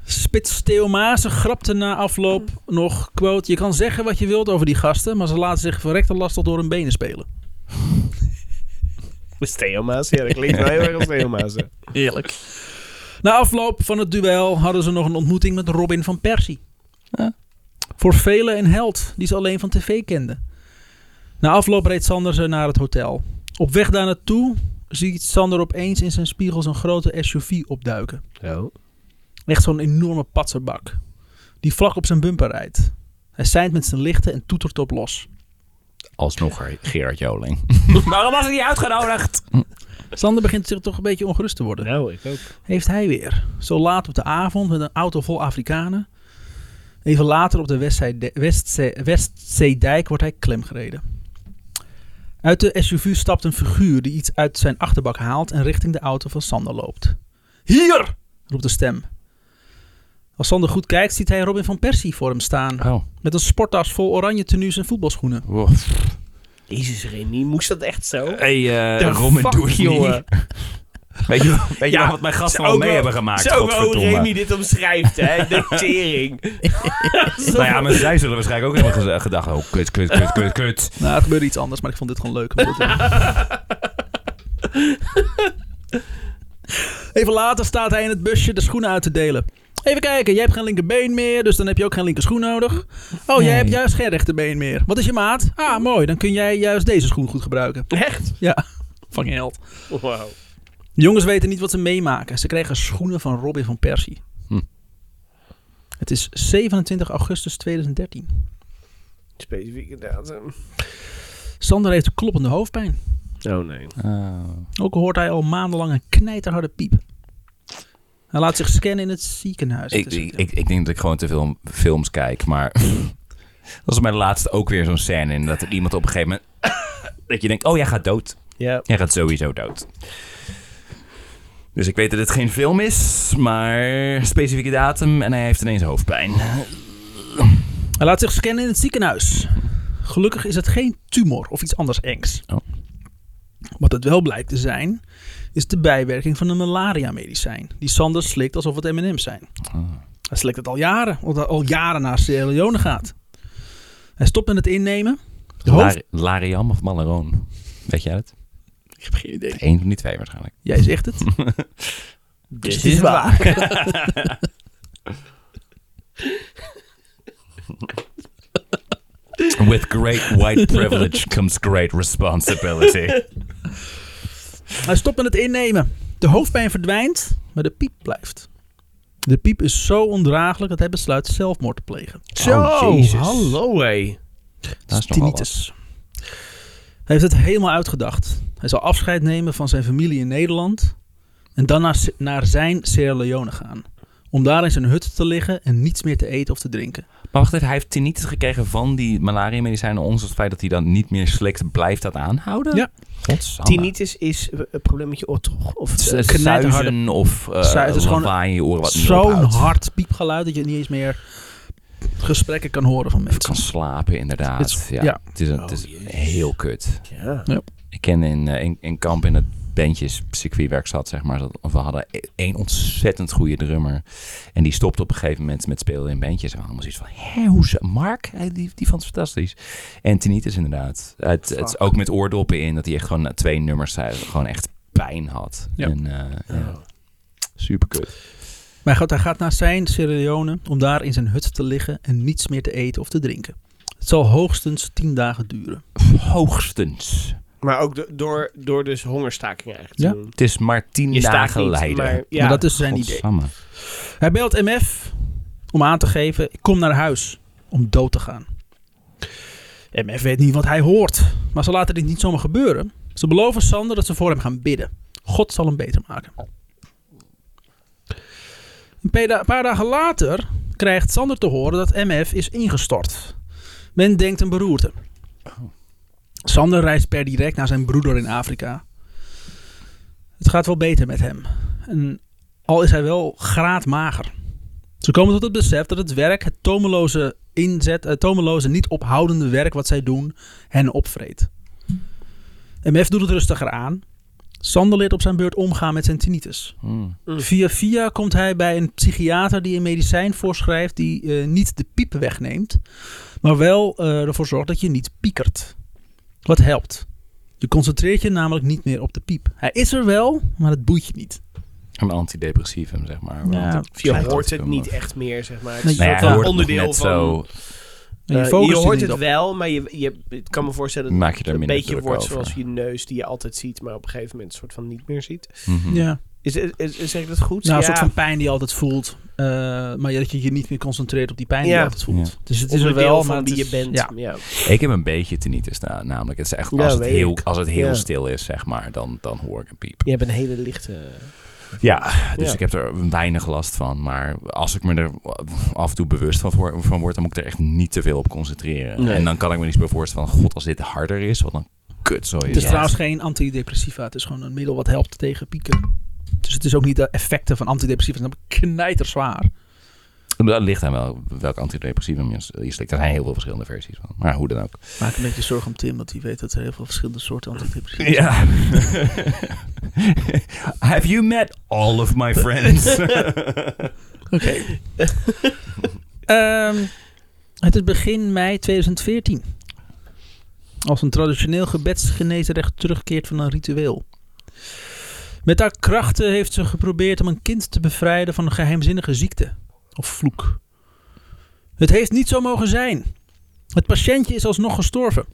Spits Theo Maassen grapte na afloop nog, quote... Je kan zeggen wat je wilt over die gasten... maar ze laten zich verrekte lastig door hun benen spelen. Met Theoma's. Ja, dat klinkt wel heel erg als. Heerlijk. Na afloop van het duel hadden ze nog een ontmoeting met Robin van Persie. Ja. Voor velen een held die ze alleen van tv kenden. Na afloop reed Sander ze naar het hotel. Op weg daar naartoe ziet Sander opeens in zijn spiegel zijn grote SUV opduiken. Oh. Echt zo'n enorme patserbak. Die vlak op zijn bumper rijdt. Hij seint met zijn lichten en toetert op los. Alsnog Gerard Joling. Waarom was hij niet uitgenodigd? Sander begint zich toch een beetje ongerust te worden. Nou, ik ook. Heeft hij weer. Zo laat op de avond met een auto vol Afrikanen. Even later op de Westzee- Westzee- Westzeedijk wordt hij klemgereden. Uit de SUV stapt een figuur die iets uit zijn achterbak haalt en richting de auto van Sander loopt. Hier! roept de stem. Als Sander goed kijkt, ziet hij Robin van Persie voor hem staan. Oh. Met een sporttas vol oranje tenues en voetbalschoenen. Wow. Jezus, Remy, moest dat echt zo? Hey, uh, Robin, fuck, doe het jongen. Weet je, weet je Ja, wat mijn gasten al mee wel- hebben gemaakt? Zo hoe. Remy dit omschrijft, hè? De tering. Nou ja, maar zij zullen waarschijnlijk ook hebben gedacht... Oh, kut, kut, kut, kut, kut. Nou, er gebeurde iets anders, maar ik vond dit gewoon leuk. om te doen. Even later staat hij in het busje de schoenen uit te delen. Even kijken, jij hebt geen linkerbeen meer, dus dan heb je ook geen linkerschoen nodig. Oh, jij hebt juist geen rechterbeen meer. Wat is je maat? Ah, mooi, dan kun jij juist deze schoen goed gebruiken. Echt? Ja, fucking held. Wauw. De jongens weten niet wat ze meemaken. Ze krijgen schoenen van Robin van Persie. Hm. Het is 27 augustus 2013. Specifieke datum. Sander heeft kloppende hoofdpijn. Oh nee. Oh. Ook hoort hij al maandenlang een knijterharde piep. Hij laat zich scannen in het ziekenhuis. Ik, ik, ik, ik denk dat ik gewoon te veel films kijk, maar... dat was bij de laatste ook weer zo'n scène in dat er iemand op een gegeven moment... dat je denkt, oh, jij gaat dood. Ja. Jij gaat sowieso dood. Dus ik weet dat het geen film is, maar specifieke datum en hij heeft ineens hoofdpijn. Hij laat zich scannen in het ziekenhuis. Gelukkig is het geen tumor of iets anders engs. Oh. Wat het wel blijkt te zijn, is de bijwerking van een malaria-medicijn. Die Sander slikt alsof het M&M's zijn. Oh. Hij slikt het al jaren, omdat hij al jaren naar Sierra Leone gaat. Hij stopt met het innemen. Hoofd... Lari- Lariam of Malaron? Weet jij het? Ik heb geen idee. Eén van die twee waarschijnlijk. Jij zegt het. Dit is waar. With great white privilege comes great responsibility. Hij stopt met het innemen. De hoofdpijn verdwijnt, maar de piep blijft. De piep is zo ondraaglijk dat hij besluit zelfmoord te plegen. Zo, Oh, Jezus. hallo hé. Dat is. Tinnitus. Hij heeft het helemaal uitgedacht. Hij zal afscheid nemen van zijn familie in Nederland en dan naar, naar zijn Sierra Leone gaan. Om daar in zijn hut te liggen en niets meer te eten of te drinken. Maar wacht even, hij heeft tinnitus gekregen van die malaria-medicijnen. Ondanks het feit dat hij dan niet meer slikt, blijft dat aanhouden? Ja. Godsamme. Tinnitus is een probleem met je oor toch? Of Het eh, is knijterharde- of uh, het is gewoon lawaai in je oren wat niet Zo'n hard piepgeluid dat je niet eens meer gesprekken kan horen van Of mensen. kan slapen, inderdaad. Het is- ja. ja. Het is, een, het is Oh, heel kut. ja. Ik ken in, eh, in, in kamp in het bandjescircuit waar ik zat, zeg maar. dat- We hadden e- één ontzettend goede drummer. En die stopte op een gegeven moment met spelen in bandjes. En we hadden allemaal zoiets van, hé, hoe ze... Mark, Hij- die, die vond het fantastisch. En tinnitus inderdaad. Het, het is ook met oordoppen in, dat hij echt gewoon na twee nummers zei, gewoon echt pijn had. Ja. En, eh, ja. Super kut. Maar goed, hij gaat naar zijn Sierra Leone om daar in zijn hut te liggen en niets meer te eten of te drinken. Het zal hoogstens tien dagen duren. Hoogstens. Maar ook do- door, door dus hongerstaking eigenlijk Ja. te doen. Het is maar tien Je dagen niet, lijden. maar ja. Maar dat is zijn idee. Hij belt MF om aan te geven, ik kom naar huis om dood te gaan. MF weet niet wat hij hoort, maar ze laten dit niet zomaar gebeuren. Ze beloven Sander dat ze voor hem gaan bidden. God zal hem beter maken. Een paar da- paar dagen later krijgt Sander te horen dat MF is ingestort. Men denkt een beroerte. Sander reist per direct naar zijn broeder in Afrika. Het gaat wel beter met hem. En al is hij wel graadmager. Ze komen tot het besef dat het werk, het tomeloze inzet, het tomeloze niet ophoudende werk wat zij doen, hen opvreet. MF doet het rustiger aan. Sander leert op zijn beurt omgaan met zijn tinnitus. Hmm. Via via komt hij bij een psychiater die een medicijn voorschrijft die eh, niet de piepen wegneemt, maar wel eh, ervoor zorgt dat je niet piekert. Wat helpt. Je concentreert je namelijk niet meer op de piep. Hij is er wel, maar het boeit je niet. Een antidepressivum, zeg maar. Ja, je hoort het niet echt meer, zeg maar. Het is Nou een ja, onderdeel van... zo... En je Eh, je hoort het op. wel, maar je, je, ik kan me voorstellen dat het een beetje wordt over. zoals je neus die je altijd ziet, maar op een gegeven moment een soort van niet meer ziet. Mhm. Ja. Is, is, is- zeg ik dat goed? Nou, een ja. soort van pijn die je altijd voelt. eh, maar dat je je niet meer concentreert op die pijn die Ja. je altijd voelt. Ja. Dus het is er wel, van maar wie het je is- bent. Ja. Ja. Ik heb een beetje tinnitus na, namelijk. Het is echt, Ja, als, het heel, als het heel Ja. stil is, zeg maar, dan, dan hoor ik een piep. Je hebt een hele lichte... Ja, dus Ja. ik heb er weinig last van. Maar als ik me er af en toe bewust van, van word, dan moet ik er echt niet te veel op concentreren. Nee. En dan kan ik me niet meer voorstellen van, god, als dit harder is, wat dan kut zo Het is trouwens geen antidepressiva. Het is gewoon een middel wat helpt tegen pieken. Dus het is ook niet de effecten van antidepressiva. Dat is knijter zwaar. Dat ligt aan wel, welk antidepressivum je, je slikt. Er zijn heel veel verschillende versies van. Maar hoe dan ook. Maak een beetje zorgen om Tim, want die weet dat er heel veel verschillende soorten antidepressiva Ja. Have you met all of my friends? Oké. Ehm, het is begin mei 2014. Als een traditioneel gebedsgeneesrecht terugkeert van een ritueel. Met haar krachten heeft ze geprobeerd om een kind te bevrijden van een geheimzinnige ziekte. Of vloek. Het heeft niet zo mogen zijn. Het patiëntje is alsnog gestorven.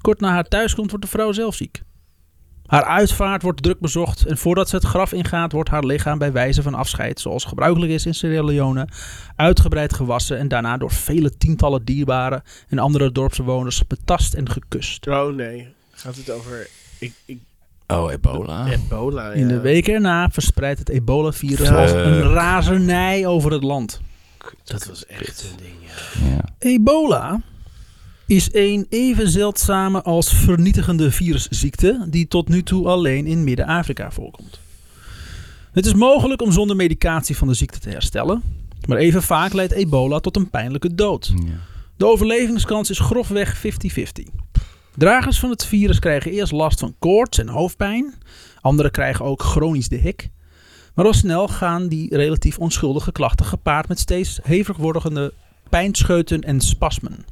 Kort na haar thuiskomst wordt de vrouw zelf ziek. Haar uitvaart wordt druk bezocht en voordat ze het graf ingaat wordt haar lichaam bij wijze van afscheid, zoals gebruikelijk is in Sierra Leone, uitgebreid gewassen en daarna door vele tientallen dierbaren en andere dorpsbewoners betast en gekust. Oh nee. Gaat het over ik, ik, Oh, ebola. ebola? In de weken erna verspreidt het ebola-virus Ja. als een razernij over het land. Dat was echt een ding, ja. Ja. Ebola is een even zeldzame als vernietigende virusziekte die tot nu toe alleen in Midden-Afrika voorkomt. Het is mogelijk om zonder medicatie van de ziekte te herstellen, maar even vaak leidt ebola tot een pijnlijke dood. De overlevingskans is grofweg 50-50. Dragers van het virus krijgen eerst last van koorts en hoofdpijn. Anderen krijgen ook chronisch de hik. Maar al snel gaan die relatief onschuldige klachten gepaard met steeds hevig wordende pijnscheuten en spasmen.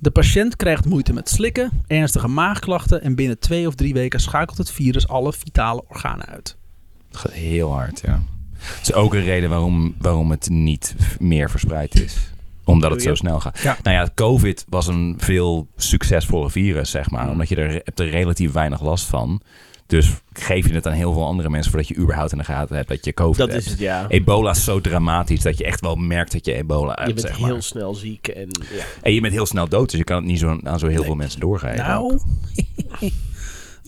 De patiënt krijgt moeite met slikken, ernstige maagklachten en binnen twee of drie weken schakelt het virus alle vitale organen uit. Heel hard, ja. Het is ook een reden waarom, waarom het niet meer verspreid is. Omdat het zo snel gaat. Ja. Nou ja, COVID was een veel succesvoller virus, zeg maar. Omdat je er, hebt er relatief weinig last van. Dus geef je het aan heel veel andere mensen... voordat je überhaupt in de gaten hebt dat je COVID Dat hebt. is het, ja. Ebola is zo dramatisch dat je echt wel merkt dat je ebola hebt, Je bent zeg maar. heel snel ziek en ja. En je bent heel snel dood, dus je kan het niet zo, aan zo heel veel mensen doorgeven. Nou,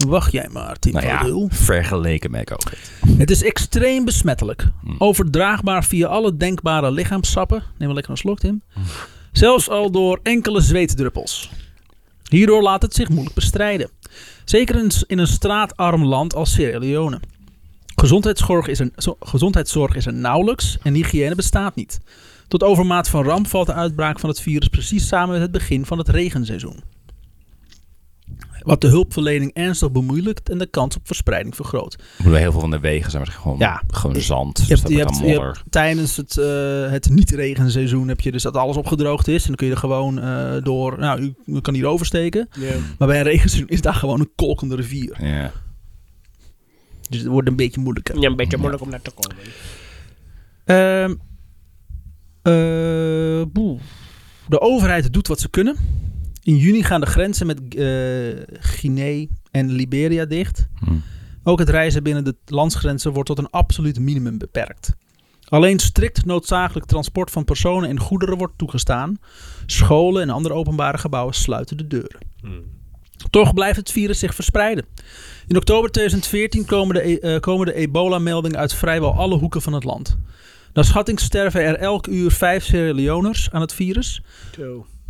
wacht jij maar, Tim nou ja, vergeleken met COVID. Het is extreem besmettelijk. Hm. Overdraagbaar via alle denkbare lichaamssappen. Neem maar lekker een slok, Tim. Zelfs al door enkele zweetdruppels. Hierdoor laat het zich moeilijk bestrijden. Zeker in, in een straatarm land als Sierra Leone. Gezondheidszorg is, er, zo- gezondheidszorg is er nauwelijks en hygiëne bestaat niet. Tot overmaat van ramp valt de uitbraak van het virus precies samen met het begin van het regenseizoen. Wat de hulpverlening ernstig bemoeilijkt en de kans op verspreiding vergroot. Bedoel, heel veel van de wegen zijn gewoon, Ja. gewoon zand. Je Dus hebt, je hebt, je hebt tijdens het, eh, het niet-regenseizoen heb je dus dat alles opgedroogd is. En dan kun je er gewoon eh, door, nou, u, u kan hier oversteken. Maar bij een regenseizoen is daar gewoon een kolkende rivier. Ja. Dus het wordt een beetje moeilijker. Ja, een beetje moeilijk om naar te komen. Ehm, eh, boe. de overheid doet wat ze kunnen. In juni gaan de grenzen met eh Guinea en Liberia dicht. Hm. Ook het reizen binnen de landsgrenzen wordt tot een absoluut minimum beperkt. Alleen strikt noodzakelijk transport van personen en goederen wordt toegestaan. Scholen en andere openbare gebouwen sluiten de deuren. Toch blijft het virus zich verspreiden. In oktober 2014 komen de, e- eh, komen de ebola-meldingen uit vrijwel alle hoeken van het land. Naar schatting sterven er elk uur vijf Sierra Leoners aan het virus.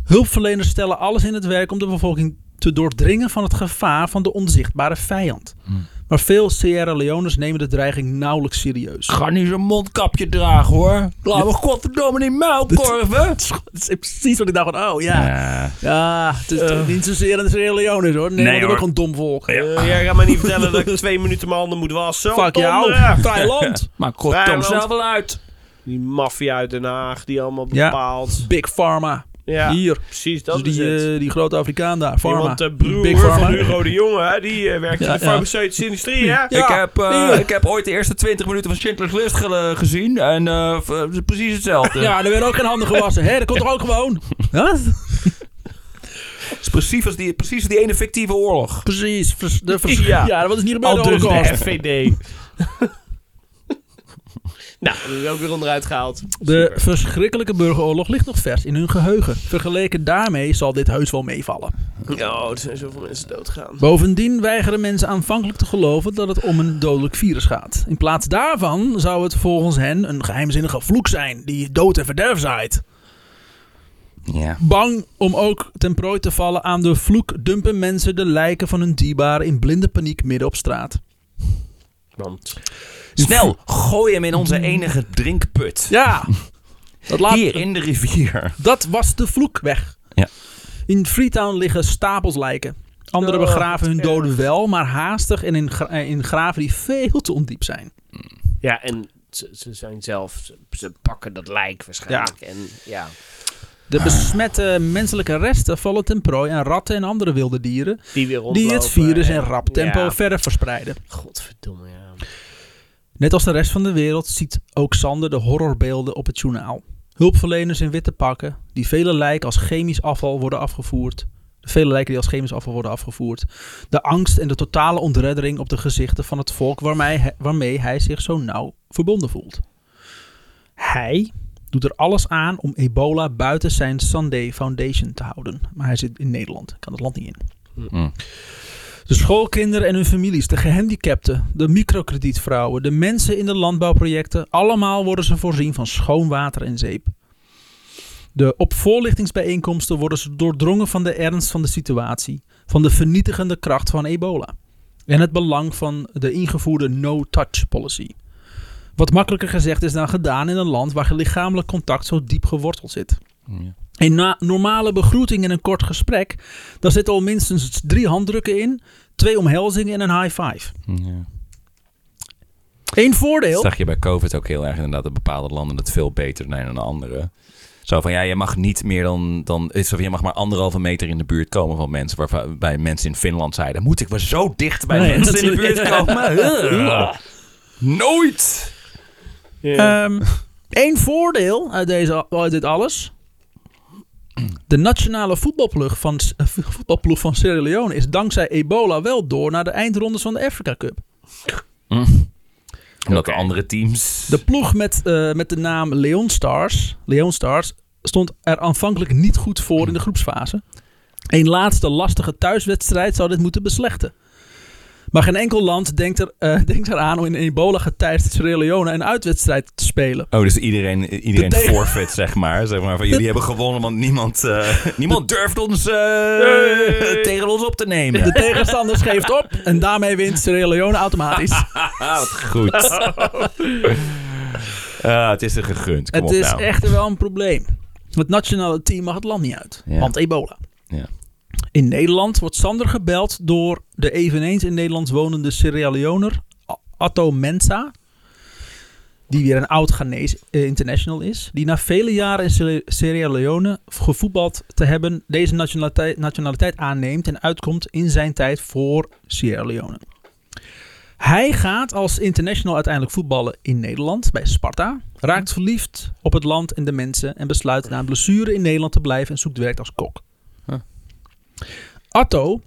Hulpverleners stellen alles in het werk om de bevolking te doordringen van het gevaar van de onzichtbare vijand. Hmm. Maar veel Sierra Leoners nemen de dreiging nauwelijks serieus. Ga niet zo'n mondkapje dragen hoor. Laten we godverdomme niet muilkorven. Dat is precies wat ik dacht van, oh ja. Ja. Ja, het is toch niet zozeer een Sierra Leoners hoor. Nee, Nee, hoor. hoor. gewoon dom volk. Eh, jij gaat me niet vertellen dat ik twee minuten mijn handen moet wassen. Fuck jou, Donderen. vrij land. Maar god, Vrijland. kom zelf wel uit. Die maffia uit Den Haag, die allemaal Ja. bepaalt. Big Pharma. Ja, Hier, precies, dat dat is is die, het. eh, die grote Afrikaan daar, Pharma. Want de broer Big van Pharma. Hugo de Jonge, hè, die eh, werkt Ja, in de ja. farmaceutische industrie, hè? Ja. ik, heb, eh, ik heb ooit de eerste 20 minuten van Schindler's List ge- gezien. En eh, v- het is precies hetzelfde. Ja, er werden ook geen handen gewassen. Hè? Dat komt toch ook gewoon? Wat? Het is precies als die, precies als die ene fictieve oorlog. Precies. de Ja. ja. wat is niet gebeurd Al de dus de Holocaust. FVD. nou, dat is ook weer onderuit gehaald. De verschrikkelijke burgeroorlog ligt nog vers in hun geheugen. Vergeleken daarmee zal dit heus wel meevallen. Oh, er zijn zoveel mensen doodgaan. Bovendien weigeren mensen aanvankelijk te geloven dat het om een dodelijk virus gaat. In plaats daarvan zou het volgens hen een geheimzinnige vloek zijn die dood en verderf zaait. Ja. Bang om ook ten prooi te vallen aan de vloek dumpen mensen de lijken van hun dierbaren in blinde paniek midden op straat. Want Snel, gooi hem in onze enige drinkput. Ja, Dat, laat- Hier in de rivier. dat was de vloek weg. Ja. In Freetown liggen stapels lijken. Anderen Oh, begraven hun ja. doden wel, maar haastig en in, gra- eh, in graven die veel te ondiep zijn. Ja, en ze, ze zijn zelf, ze, ze pakken dat lijk waarschijnlijk. En ja, De besmette menselijke resten vallen ten prooi aan ratten en andere wilde dieren, die weer die rondlopen. het virus in en- rap tempo Ja. verder verspreiden. Godverdomme, ja. Net als de rest van de wereld ziet ook Sander de horrorbeelden op het journaal. Hulpverleners in witte pakken, die vele lijken als chemisch afval worden afgevoerd. De vele lijken die als chemisch afval worden afgevoerd. De angst en de totale ontreddering op de gezichten van het volk waarmee hij, waarmee hij zich zo nauw verbonden voelt. Hij doet er alles aan om ebola buiten zijn Sunday Foundation te houden. Maar hij zit in Nederland, kan het land niet in. Mm. De schoolkinderen en hun families, de gehandicapten, de microkredietvrouwen, de mensen in de landbouwprojecten, allemaal worden ze voorzien van schoon water en zeep. De op voorlichtingsbijeenkomsten worden ze doordrongen van de ernst van de situatie, van de vernietigende kracht van ebola en het belang van de ingevoerde no-touch policy. Wat makkelijker gezegd is dan gedaan in een land waar lichamelijk contact zo diep geworteld zit. Ja. Een na- normale begroeting en een kort gesprek, daar zitten al minstens drie handdrukken in, twee omhelzingen en een high five. Ja. Eén Dat voordeel. zag je bij COVID ook heel erg inderdaad. Dat bepaalde landen het veel beter doen dan andere. Zo van, ja, je mag niet meer dan... dan van, je mag maar anderhalve meter in de buurt komen van mensen. Waarbij mensen in Finland zeiden... Moet ik wel zo dicht bij Nee, mensen in de buurt komen? Nooit! Ehm Eén voordeel uit, deze, uit dit alles. De nationale voetbalploeg van, eh, voetbalploeg van Sierra Leone is dankzij ebola wel door naar de eindrondes van de Africa Cup. Omdat de andere teams... De ploeg met, eh, met de naam Leon Stars, Leon Stars stond er aanvankelijk niet goed voor in de groepsfase. Een laatste lastige thuiswedstrijd zou dit moeten beslechten. Maar geen enkel land denkt, er, eh, denkt eraan om in ebola getijdsd Sierra Leone een uitwedstrijd te spelen. Oh, dus iedereen, iedereen De forfeit, zeg maar. zeg maar van, jullie hebben gewonnen, want niemand, eh, niemand durft ons eh, tegen ons op te nemen. De tegenstander geeft op en daarmee wint Sierra Leone automatisch. Wat goed. Ah, het is er gegund. Kom Het op is nou. echter wel een probleem. Het nationale team mag het land niet uit, Ja. want ebola. Ja. In Nederland wordt Sander gebeld door de eveneens in Nederland wonende Sierra Leoner Atto Mensa. Die weer een oud Ghanese eh, international is. Die na vele jaren in Sierra- Sierra Leone gevoetbald te hebben deze nationaliteit, nationaliteit aanneemt en uitkomt in zijn tijd voor Sierra Leone. Hij gaat als international uiteindelijk voetballen in Nederland bij Sparta. Raakt verliefd op het land en de mensen en besluit na een blessure in Nederland te blijven en zoekt werk als kok. Atto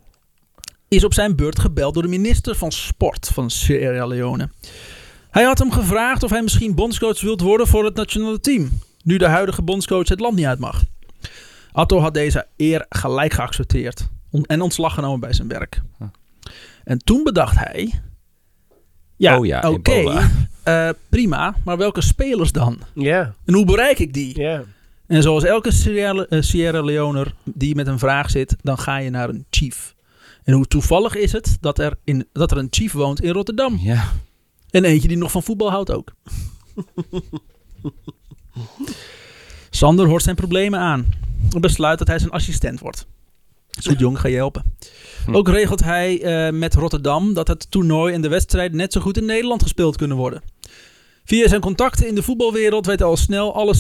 is op zijn beurt gebeld door de minister van Sport van Sierra Leone. Hij had hem gevraagd of hij misschien bondscoach wilt worden voor het nationale team, nu de huidige bondscoach het land niet uit mag. Atto had deze eer gelijk geaccepteerd en ontslag genomen bij zijn werk. En toen bedacht hij: ja, Oh ja, oké, eh, prima, maar welke spelers dan? Ja, En hoe bereik ik die? ja. En zoals elke Sierra, eh, Sierra Leoner die met een vraag zit, dan ga je naar een chief. En hoe toevallig is het dat er, in, dat er een chief woont in Rotterdam? Ja. En eentje die nog van voetbal houdt ook. Sander hoort zijn problemen aan. En besluit dat hij zijn assistent wordt. Zo jong, ga je helpen. Hm. Ook regelt hij eh, met Rotterdam dat het toernooi en de wedstrijd net zo goed in Nederland gespeeld kunnen worden. Via zijn contacten in de voetbalwereld weet hij al snel alle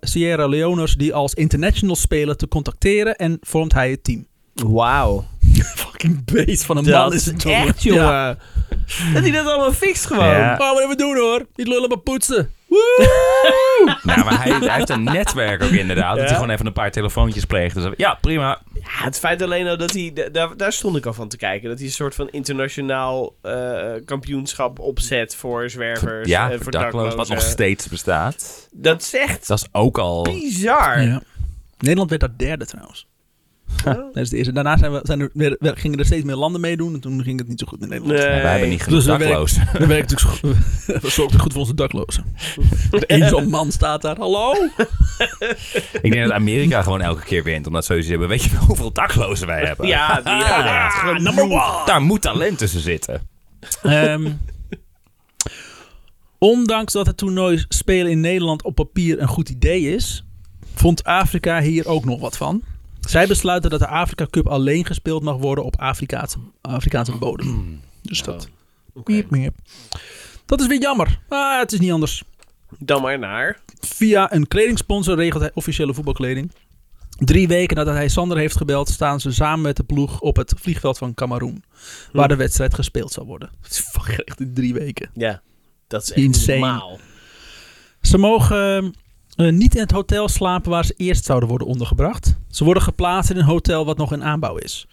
Sierra, Leoners die als international spelen te contacteren en vormt hij het team. Wauw. Fucking beest van een Dat man is het echt, jongen. Ja. Dat hij dat allemaal fixt gewoon. Ja. Gaan we even doen hoor. Niet lullen maar poetsen. Nou, maar hij, hij heeft een netwerk ook inderdaad. Dat hij gewoon even een paar telefoontjes pleegt. Dus, ja, prima. Ja, het feit alleen al dat hij... da- Daar, daar stond ik al van te kijken. Dat hij een soort van internationaal eh, kampioenschap opzet voor zwervers. Ja, en voor dakloos, wat nog daklozen. steeds bestaat. Dat is echt Dat is ook al... bizar. Ja. Nederland werd daar derde trouwens. Dat is de eerste. Daarna zijn we, zijn er, weer- gingen er steeds meer landen meedoen. En toen ging het niet zo goed met Nederland. Nee. Ja, wij hebben niet genoeg Dus dakloos. We werken natuurlijk zo- we zorgen goed voor onze daklozen. Eén zo'n man staat daar. Hallo? Ik denk dat Amerika gewoon elke keer wint. Omdat ze zoiets hebben. Weet je hoeveel daklozen wij hebben? Ja, die, ja, Ah, number one. Daar moet talent tussen zitten. Ehm, Ondanks dat het toernooi spelen in Nederland op papier een goed idee is, vond Afrika hier ook nog wat van. Zij besluiten dat de Afrika Cup alleen gespeeld mag worden op Afrikaanse, Afrikaanse bodem. Dus dat. Oké. Miep, miep. Dat is weer jammer. Maar het is niet anders. Dan maar naar. Via een kledingsponsor regelt hij officiële voetbalkleding. Drie weken nadat hij Sander heeft gebeld, staan ze samen met de ploeg op het vliegveld van Cameroen. Waar de wedstrijd gespeeld zal worden. Het is fucking echt in drie weken. Ja, dat is echt Insane. normaal. Ze mogen eh, niet in het hotel slapen waar ze eerst zouden worden ondergebracht. Ze worden geplaatst in een hotel wat nog in aanbouw is.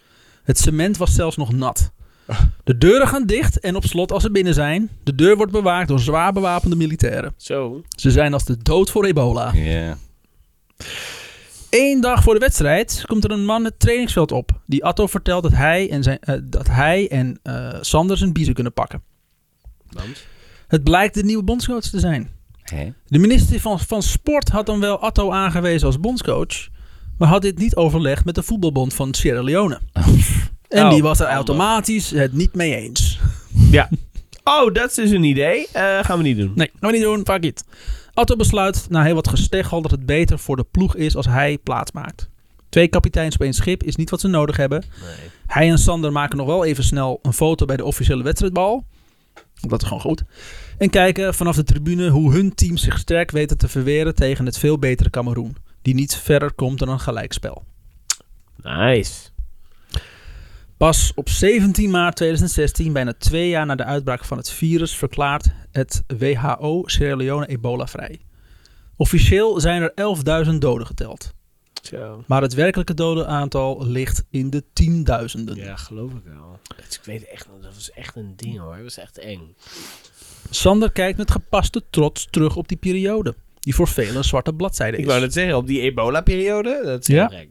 Het cement was zelfs nog nat. De deuren gaan dicht en op slot als ze binnen zijn. De deur wordt bewaakt door zwaar bewapende militairen. Zo. Ze zijn als de dood voor ebola. Ja. Eén dag voor de wedstrijd komt er een man het trainingsveld op. Die Atto vertelt dat hij en, zijn, eh, dat hij en eh, Sander zijn biezen kunnen pakken. Want? Het blijkt de nieuwe bondscoach te zijn. Hè? De minister van, van Sport had dan wel Atto aangewezen als bondscoach. Maar had dit niet overlegd met de voetbalbond van Sierra Leone. En Oh, die was er automatisch het niet mee eens. Ja. Oh, dat is dus een idee. Eh, gaan we niet doen. Nee, gaan we niet doen, fuck it. Atto besluit na heel wat gesteggel dat het beter voor de ploeg is als hij plaats maakt. Twee kapiteins op één schip is niet wat ze nodig hebben. Nee. Hij en Sander maken nog wel even snel een foto bij de officiële wedstrijdbal. Dat is gewoon goed. En kijken vanaf de tribune hoe hun team zich sterk weten te verweren tegen het veel betere Cameroen. Die niet verder komt dan een gelijkspel. Nice. Pas op 17 maart 2016, bijna twee jaar na de uitbraak van het virus, verklaart het WHO Sierra Leone ebola vrij. Officieel zijn er 11.000 doden geteld. Zo. Maar het werkelijke dodenaantal ligt in de tienduizenden. Ja, geloof ik wel. Het- Ik weet echt, dat was echt een ding hoor. Dat was echt eng. Sander kijkt met gepaste trots terug op die periode, die voor velen een zwarte bladzijde Ik is. wou net zeggen, op die ebola-periode, dat is Ja. gek.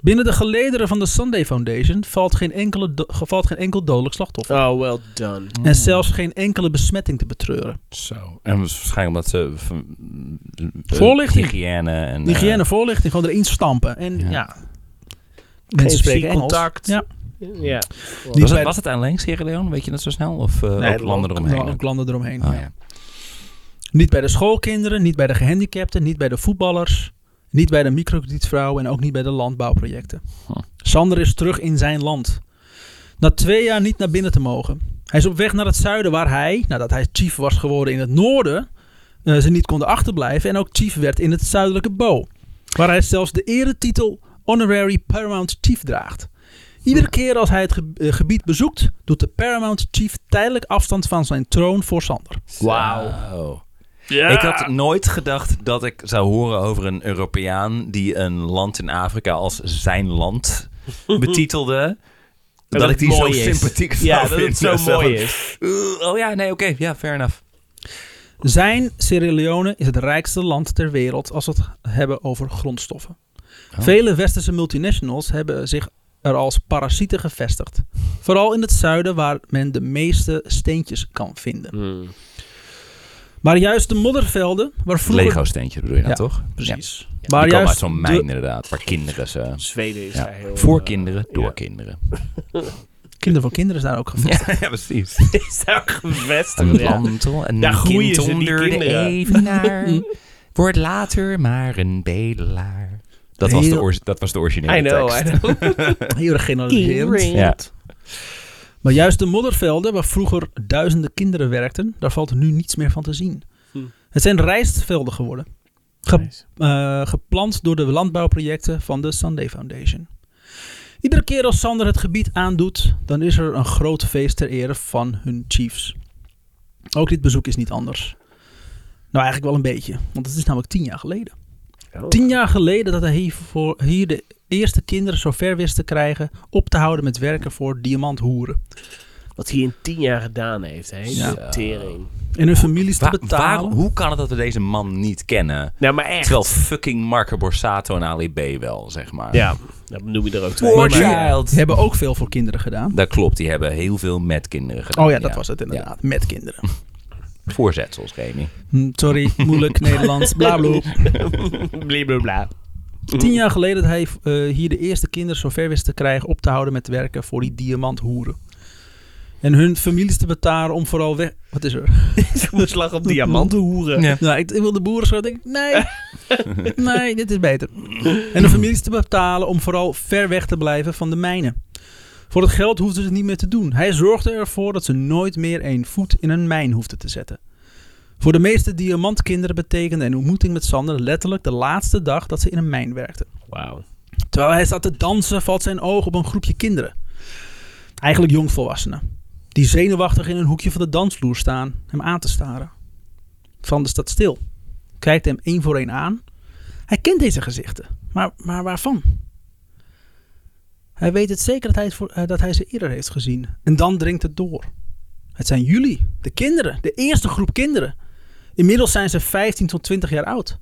Binnen de gelederen van de Sunday Foundation valt geen, enkele do- valt geen enkel dodelijk slachtoffer. Oh, well done. En zelfs geen enkele besmetting te betreuren. Zo. En waarschijnlijk omdat ze... eh, Voorlichting. Hygiëne en... eh, Hygiëne, voorlichting, gewoon erin stampen. En ja, Ja. mensen Geen spreken Engels. contact. Ja. Ja. Die was, het, was het alleen Sierra Leone? Weet je dat zo snel? Of eh, Nee, ook landen eromheen? Nou, ook landen eromheen. Oh, ja. Niet bij de schoolkinderen, niet bij de gehandicapten, niet bij de voetballers, niet bij de microkredietvrouwen en ook niet bij de landbouwprojecten. Huh. Sander is terug in zijn land. Na twee jaar niet naar binnen te mogen. Hij is op weg naar het zuiden waar hij, nadat hij chief was geworden in het noorden, eh, ze niet konden achterblijven en ook chief werd in het zuidelijke Bo. Waar hij zelfs de eretitel Honorary Paramount Chief draagt. Iedere keer als hij het ge- eh, gebied bezoekt, doet de Paramount Chief tijdelijk afstand van zijn troon voor Sander. Wauw. Ik had nooit gedacht dat ik zou horen over een Europeaan die een land in Afrika als zijn land betitelde. dat, dat ik die zo is. sympathiek zou Ja, dat het zo mooi is. "Uh, oh ja, nee, oké. ja, fair enough. Zijn Sierra Leone is het rijkste land ter wereld als we het hebben over grondstoffen. Oh. Vele westerse multinationals hebben zich er als parasieten gevestigd. Vooral in het zuiden waar men de meeste steentjes kan vinden. Hmm. Maar juist de moddervelden, waar vroeger... Lego-steentje bedoel je nou Ja, toch? Precies. Ja. Maar Die komen uit juist zo'n de- mijn inderdaad, waar kinderen ze... Zweden is Ja, daar heel... voor eh, kinderen, door ja. kinderen. Kinderen voor kinderen zijn ook gevestigd. Ja, ja precies. is daar gevestigd. Een een Daar groeien kind ze, die onder de evenaar. Wordt later maar een bedelaar. Dat was, de dat was de originele I know, tekst. I know. Heel erg generaliserend. Ja. Maar juist de moddervelden, waar vroeger duizenden kinderen werkten, daar valt nu niets meer van te zien. Hm. Het zijn rijstvelden geworden. Ge- Nice. eh, geplant door de landbouwprojecten van de Sunday Foundation. Iedere keer als Sander het gebied aandoet, dan is er een groot feest ter ere van hun chiefs. Ook dit bezoek is niet anders. Nou, eigenlijk wel een beetje, want het is namelijk tien jaar geleden. Oh. Tien jaar geleden dat hij hier, voor, hier de eerste kinderen zover wist te krijgen op te houden met werken voor diamanthoeren. Wat hij in tien jaar gedaan heeft, hè? Ja. Tering. En hun families te betalen. waarom- hoe kan het dat we deze man niet kennen? Nou, maar echt. Terwijl fucking Marco Borsato en Ali B wel, zeg maar. Ja, dat noem je er ook twee. Poor Maar die hebben ook veel voor kinderen gedaan. Dat klopt, die hebben heel veel met kinderen gedaan. Oh ja, dat was het inderdaad. Met kinderen. Voorzetsels, Remy. Hm, Sorry, moeilijk Nederlands. Bla bla. Blablabla. Tien jaar geleden dat hij eh, hier de eerste kinderen zover wist te krijgen op te houden met werken voor die diamanthoeren. En hun families te betalen om vooral weg... Wat is er? Ze moest slag op diamanten hoeren. Ja. Nou, ik, ik wil de boeren zo denk ik, nee, nee, dit is beter. En de families te betalen om vooral ver weg te blijven van de mijnen. Voor het geld hoefden ze het niet meer te doen. Hij zorgde ervoor dat ze nooit meer een voet in een mijn hoefden te zetten. Voor de meeste diamantkinderen betekende een ontmoeting met Sander letterlijk de laatste dag dat ze in een mijn werkten. Wauw. Terwijl hij staat te dansen, valt zijn oog op een groepje kinderen. Eigenlijk jongvolwassenen. Die zenuwachtig in een hoekje van de dansvloer staan, hem aan te staren. Van de staat stil. Kijkt hem één voor één aan. Hij kent deze gezichten. Maar, maar waarvan? Hij weet het zeker dat hij, voor, eh, dat hij ze eerder heeft gezien. En dan dringt het door. Het zijn jullie, de kinderen, de eerste groep kinderen. Inmiddels zijn ze 15 tot 20 jaar oud.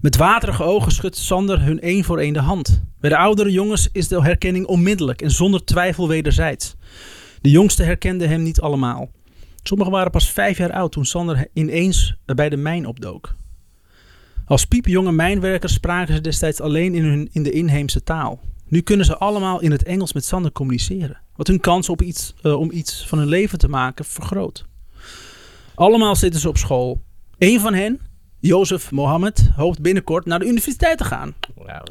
Met waterige ogen schudt Sander hun één voor één de hand. Bij de oudere jongens is de herkenning onmiddellijk en zonder twijfel wederzijds. De jongste herkenden hem niet allemaal. Sommigen waren pas vijf jaar oud toen Sander ineens bij de mijn opdook. Als piepjonge mijnwerkers spraken ze destijds alleen in, hun, in de inheemse taal. Nu kunnen ze allemaal in het Engels met Sander communiceren. Wat hun kans op iets, eh, om iets van hun leven te maken vergroot. Allemaal zitten ze op school. Eén van hen, Jozef Mohammed, hoopt binnenkort naar de universiteit te gaan.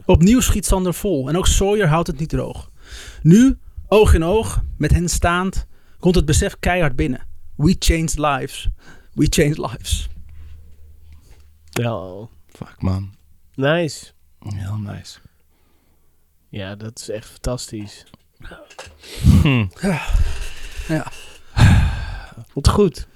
Opnieuw schiet Sander vol en ook Sawyer houdt het niet droog. Nu, oog in oog, met hen staand, komt het besef keihard binnen. We changed lives. We changed lives. Ja. Fuck man. Nice. Heel nice. Ja, dat is echt fantastisch. Hm. Ja. Wat goed.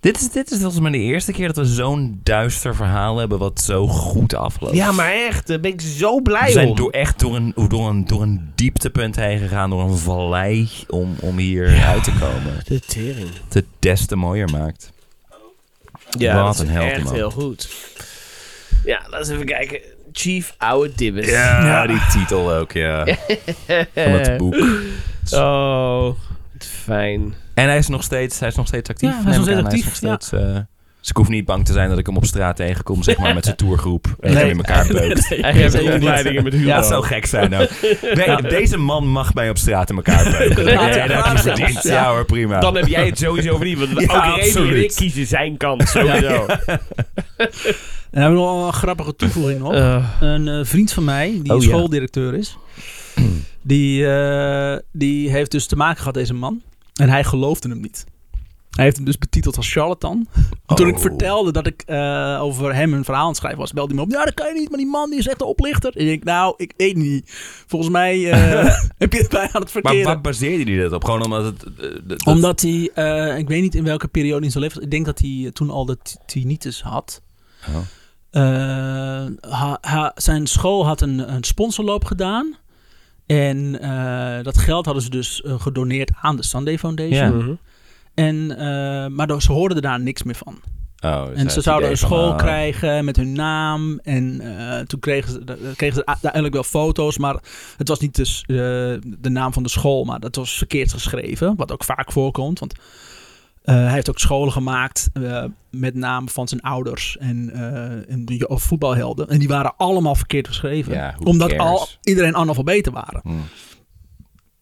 Dit is, dit is volgens mij de eerste keer dat we zo'n duister verhaal hebben wat zo goed afloopt. Ja, maar echt, daar ben ik zo blij we zijn om. door, echt door een, door, een, door een dieptepunt heen gegaan, door een vallei om, om hier uit te komen. De tering. Dat het des te mooier maakt. Ja, Wat dat een is echt man. heel goed. Ja, laten we even kijken. Chief Oude Dibbes. Ja, die titel ook, ja. Van het boek. Oh, wat fijn. En hij is nog steeds, hij is nog steeds actief. Ja, hij is nog neem ik steeds aan. actief, Hij is nog steeds, eh, dus ik hoef niet bang te zijn dat ik hem op straat tegenkom, zeg maar, met zijn tourgroep. En Nee. hem in elkaar beukt. Hij heeft opleidingen met Hugo. Ja, dat zou gek zijn ook. Nee, Deze man mag mij op straat in elkaar beuken. Ja, Ja, dat heb je ja. verdiend. Ja hoor, prima. Dan heb jij het sowieso verdiend. Want Ja, ook Remy en ik kiezen zijn kant. Sowieso. En hebben we nog een grappige toevoeging nog. Eh, Een eh, vriend van mij, die Oh, ja. schooldirecteur is, die, eh, die heeft dus te maken gehad, deze man. En hij geloofde hem niet. Hij heeft hem dus betiteld als charlatan. Toen ik Oh. vertelde dat ik eh, over hem een verhaal aan het schrijven was, belde hij me op. Ja, dat kan je niet, maar die man die is echt een oplichter. En ik denk, nou, ik weet niet. Volgens mij eh, heb je het bijna aan het Maar verkeerde. waar baseerde hij dit op? Gewoon omdat het... eh, dat- Omdat hij, eh, ik weet niet in welke periode in zijn leven was. Ik denk dat hij toen al de tinnitus had. Oh. Eh, ha- ha- zijn school had een, een sponsorloop gedaan. En eh, dat geld hadden ze dus gedoneerd aan de Sunday Foundation. Ja. mhm. En, eh, maar ze hoorden daar niks meer van. Oh, dus en ze zouden een van, school oh. krijgen met hun naam. En eh, toen kregen ze, da- kregen ze uiteindelijk wel foto's. Maar het was niet dus, eh, de naam van de school. Maar dat was verkeerd geschreven. Wat ook vaak voorkomt. Want eh, hij heeft ook scholen gemaakt eh, met naam van zijn ouders. En, eh, en de, of voetbalhelden. En die waren allemaal verkeerd geschreven. Ja, omdat cares? al, iedereen analfabeten waren. Hmm.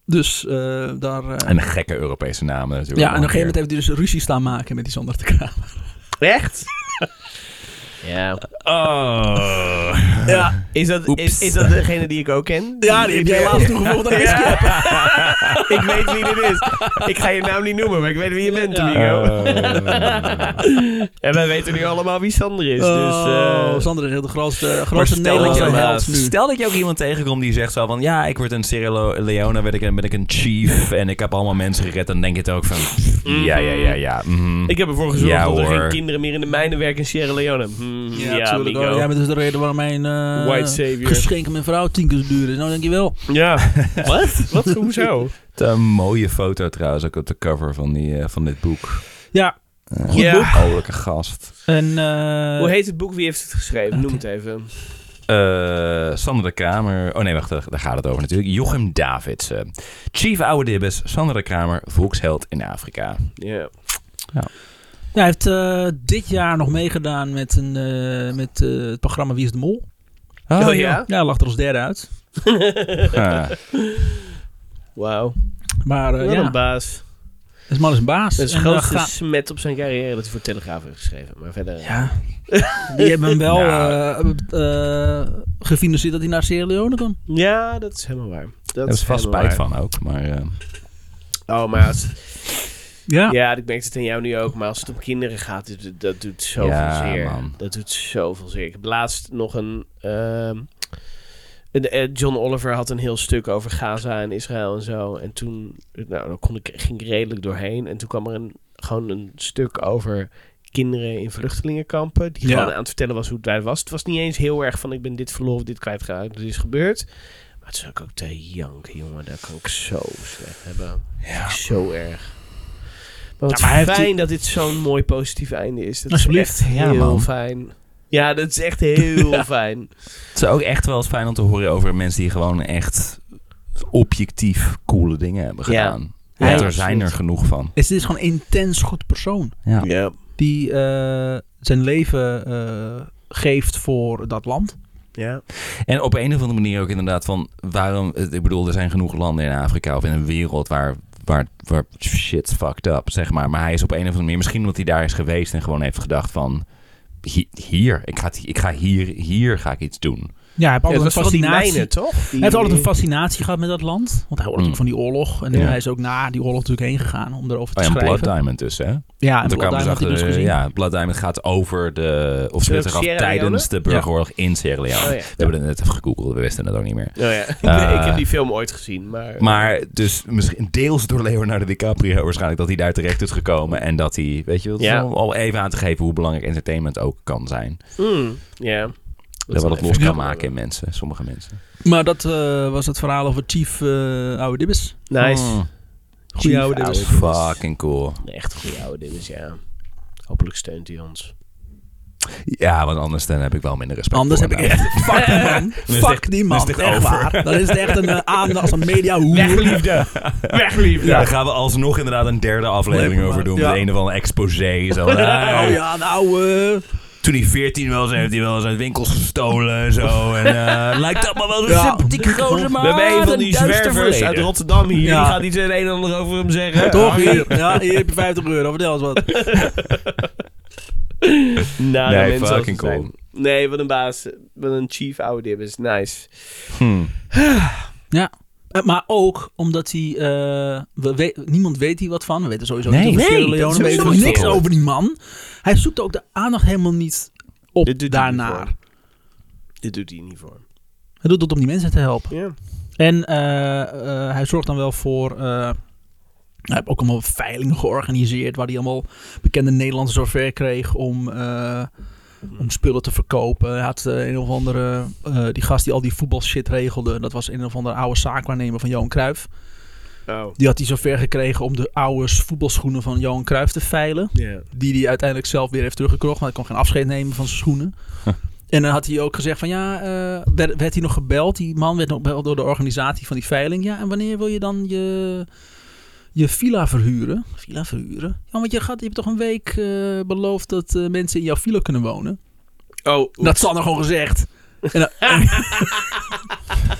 Dus eh, daar... eh, En gekke Europese namen natuurlijk. ja, en op nog een gegeven moment heeft hij dus ruzie staan maken met die Sander de Kramer. Echt? ja. Oh. Ja, Is dat, Oeps. is, is dat degene die ik ook ken? ja die heb jij laatst toegevoegd aan ik weet wie dit is. Ik ga je naam niet noemen, maar ik weet wie je bent, Ja. Domingo. Oh. En wij weten nu allemaal wie Sander is. dus, Oh, eh, Sander is heel de grootste, Maar grootste stel dat, Nederlandse je, held nu. stel dat je ook iemand tegenkomt die zegt zo van... Ja, ik word een Sierra Leone, ben ik, een- ben ik een chief en ik heb allemaal mensen gered. Dan denk je het ook van... Ja, ja, ja, ja. mhm. ik heb ervoor gezorgd Ja, dat er hoor. geen kinderen meer in de mijnen werken in Sierra Leone. Hmm, ja, amigo. hoor. Jij bent dus de reden waarom mijn eh, White savior. geschenk aan mijn vrouw tien keer zo duur is. Nou, denk je wel. Ja. Wat? Wat? Hoezo? Een mooie foto trouwens ook op de cover van, die, eh, van dit boek. Ja, Eh, Goed Ja. boek. Vrouwelijke gast. en... eh, Hoe heet het boek? Wie heeft het geschreven? Noem het even. Eh, Sander de Kramer. Oh nee, wacht, daar gaat het over natuurlijk. Jochem Davidsen. Chief Oude Dibbes, Sander de Kramer, volksheld in Afrika. Ja. ja, hij heeft eh, dit jaar nog meegedaan met, een, eh, met eh, het programma Wie is de Mol. Oh, ja? Ja, hij lag er als derde uit. Ah, Wauw. Maar eh, Wat ja, een baas. Man is een baas. Het is grootste ga- smet op zijn carrière dat hij voor Telegraaf heeft geschreven. Maar verder... Ja. Die hebben hem wel Nou. eh, eh, gefinancierd dat hij naar Sierra Leone kan. Ja, dat is helemaal waar. Dat Daar is vast spijt waar. van ook. Maar eh, Oh, maar als, Ja. ja, ik merk het aan jou nu ook. Maar als het om kinderen gaat, dat, dat doet zoveel Ja, zeer. man. Dat doet zoveel zeer. Ik heb laatst nog een... ehm, een- eh, John Oliver had een heel stuk over Gaza en Israël en zo. En toen nou, daar kon ik, ging ik redelijk doorheen. En toen kwam er een, gewoon een stuk over kinderen in vluchtelingenkampen. Die Ja. gewoon aan het vertellen was hoe het daar was. Het was niet eens heel erg van ik ben dit verloren, dit kwijtgeraakt, dit is gebeurd. Maar het is ook, ook te janken, jongen. Dat kan ik zo slecht hebben. ja. Zo erg. Maar wat Ja, maar fijn dat dit zo'n mooi positief einde is. Dat Alsjeblieft. is echt Ja, heel man. fijn. Ja, dat is echt heel fijn. Het is ook echt wel eens fijn om te horen over mensen die gewoon echt objectief coole dingen hebben Ja. gedaan. Ja, Want er zijn er genoeg van. Is dit is gewoon een intens goed persoon. Ja. Ja. Die eh, zijn leven eh, geeft voor dat land. Ja. En op een of andere manier ook inderdaad van waarom. Ik bedoel, er zijn genoeg landen in Afrika of in een wereld waar, waar, waar shit's fucked up, zeg maar. Maar hij is op een of andere manier, misschien omdat hij daar is geweest en gewoon heeft gedacht van. hi- Hier, ik ga, ik ga hier, hier ga ik iets doen. Ja, hij heeft altijd het een fascinatie. mijnen, toch? Hij heeft altijd een fascinatie gehad met dat land. Want hij hoort Mm. natuurlijk van die oorlog. En Ja. hij is ook na die oorlog natuurlijk heen gegaan om erover te Oh ja, een schrijven. Blood Diamond dus, hè? Ja, en Blood kwamen ze Diamond had hij dus achter, gezien. ja, Blood Diamond gaat over de, of speelt zich af Leone? tijdens de burgeroorlog in Sierra Leone. Oh ja. We hebben het net even gegoogeld, we wisten het ook niet meer. Oh, ja. Eh, ik heb die film ooit gezien, maar... Maar dus misschien deels door Leonardo DiCaprio waarschijnlijk dat hij daar terecht is gekomen. En dat hij, weet je wel, Ja. om al even aan te geven hoe belangrijk entertainment ook kan zijn. Mm, ja. Dat wat het los kan maken in mensen, sommige mensen. Maar dat eh, was het verhaal over Chief eh oude Dibbes. Nice. Mm, Goeie Chief oude Dibbes. fucking cool. Echt goede oude dinges, ja. Hopelijk steunt hij ons. Ja, want anders dan heb ik wel minder respect Anders voor heb ik echt... Fuck die man. Fuck die man. dan is het Echt over. waar. Dan is het echt een uh, aandacht als een media hoer. Wegliefde! Wegliefde! Ja, daar gaan we alsnog inderdaad een derde aflevering over doen. ja. Met een of andere exposé. Zo. Oh ja, nou... eh, Toen hij 14 was, heeft hij wel eens uit winkels gestolen en zo. En eh, lijkt allemaal wel zo'n Ja. sympathieke gozer, maar We hebben een van een die zwervers uit Rotterdam hier. Ja. Die gaat iets een en ander over hem zeggen. toch? Ah, Hier, ja, hier heb je 50 euro. Vertel eens wat. Nou, Nee, mensen fucking cool. zijn. Nee, wat een baas. Wat een chief oude is. Nice. Hm. Eh, Maar ook omdat hij... eh, we we- niemand weet hier wat van. We weten sowieso Nee. niet Nee, dat Leone. is We weten sowieso niks over die man. Hij zoekt ook de aandacht helemaal niet op Dit doet hij niet daarnaar. voor. Dit doet hij niet voor. Hij doet het om die mensen te helpen. Ja. En eh, eh, hij zorgt dan wel voor... eh, hij heeft ook allemaal veilingen georganiseerd... waar hij allemaal bekende Nederlanders zover kreeg om, eh, om spullen te verkopen. Hij had eh, een of andere... eh, die gast die al die voetbalshit regelde... dat was een of andere oude zaakwaarnemer van Johan Cruijff. Oh. Die had hij zover gekregen om de oude voetbalschoenen van Johan Cruijff te veilen. Ja. Die hij uiteindelijk zelf weer heeft teruggekocht. Want hij kon geen afscheid nemen van zijn schoenen. En dan had hij ook gezegd van ja, eh, werd, werd hij nog gebeld. Die man werd nog gebeld door de organisatie van die veiling. Ja, en wanneer wil je dan je, je villa verhuren? Villa verhuren? Ja, want je, gaat, je hebt toch een week eh, beloofd dat eh, mensen in jouw villa kunnen wonen? Oh, Dat zal nog gewoon gezegd. En dan-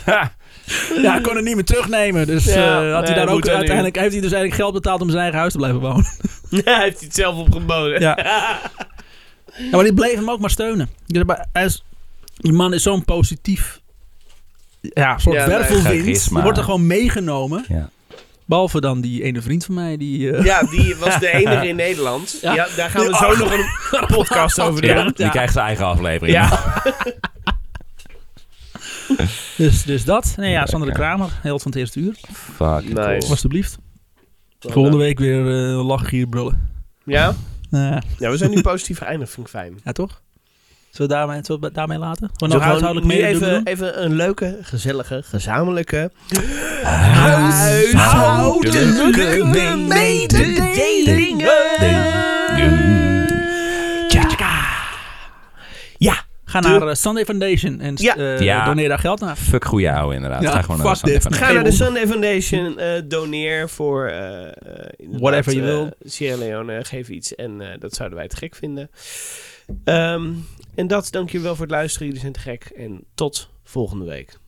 ja, hij kon het niet meer terugnemen. Dus Ja, eh, had nee, hij daar ook uiteindelijk heeft hij dus eigenlijk geld betaald om zijn eigen huis te blijven wonen. hij heeft het zelf opgeboden. Ja. Ja, maar die bleef hem ook maar steunen. Dus hij die man is zo'n positief ja, soort Ja, wervelwind. Die wordt er gewoon meegenomen. Ja. Behalve dan die ene vriend van mij. Die, eh, Ja, die was de enige in Nederland. Ja. Ja. daar gaan we Ja. zo nog een podcast over doen. Ja, Ja. die krijgt zijn eigen aflevering. dus, dus dat. Nee, ja, Sander de. Kramer. Held van het eerste uur. Fucking Nice. Alsjeblieft. Volgende week weer eh lachen, gieren, brullen. Ja? Ja, we zijn nu positief geëindigd, vind ik fijn. ja, toch? Zullen we daarmee, zullen we daarmee laten? Gewoon Zo nog huishoudelijk mee even, doen? even een leuke, gezellige, gezamenlijke... Huishoudelijke mededelingen. Ja, ga naar eh, Sunday Foundation en Ja. eh, Ja. doneer daar geld naar. Fuck goeie ouwe inderdaad. Ja, Ga gewoon naar de Sunday dit. Foundation. Ga naar de Sunday Foundation, eh, doneer voor Whatever je eh, wil. Sierra Leone, geef iets en eh, dat zouden wij te gek vinden. Ehm, en dat, dank je wel voor het luisteren. Jullie zijn te gek en tot volgende week.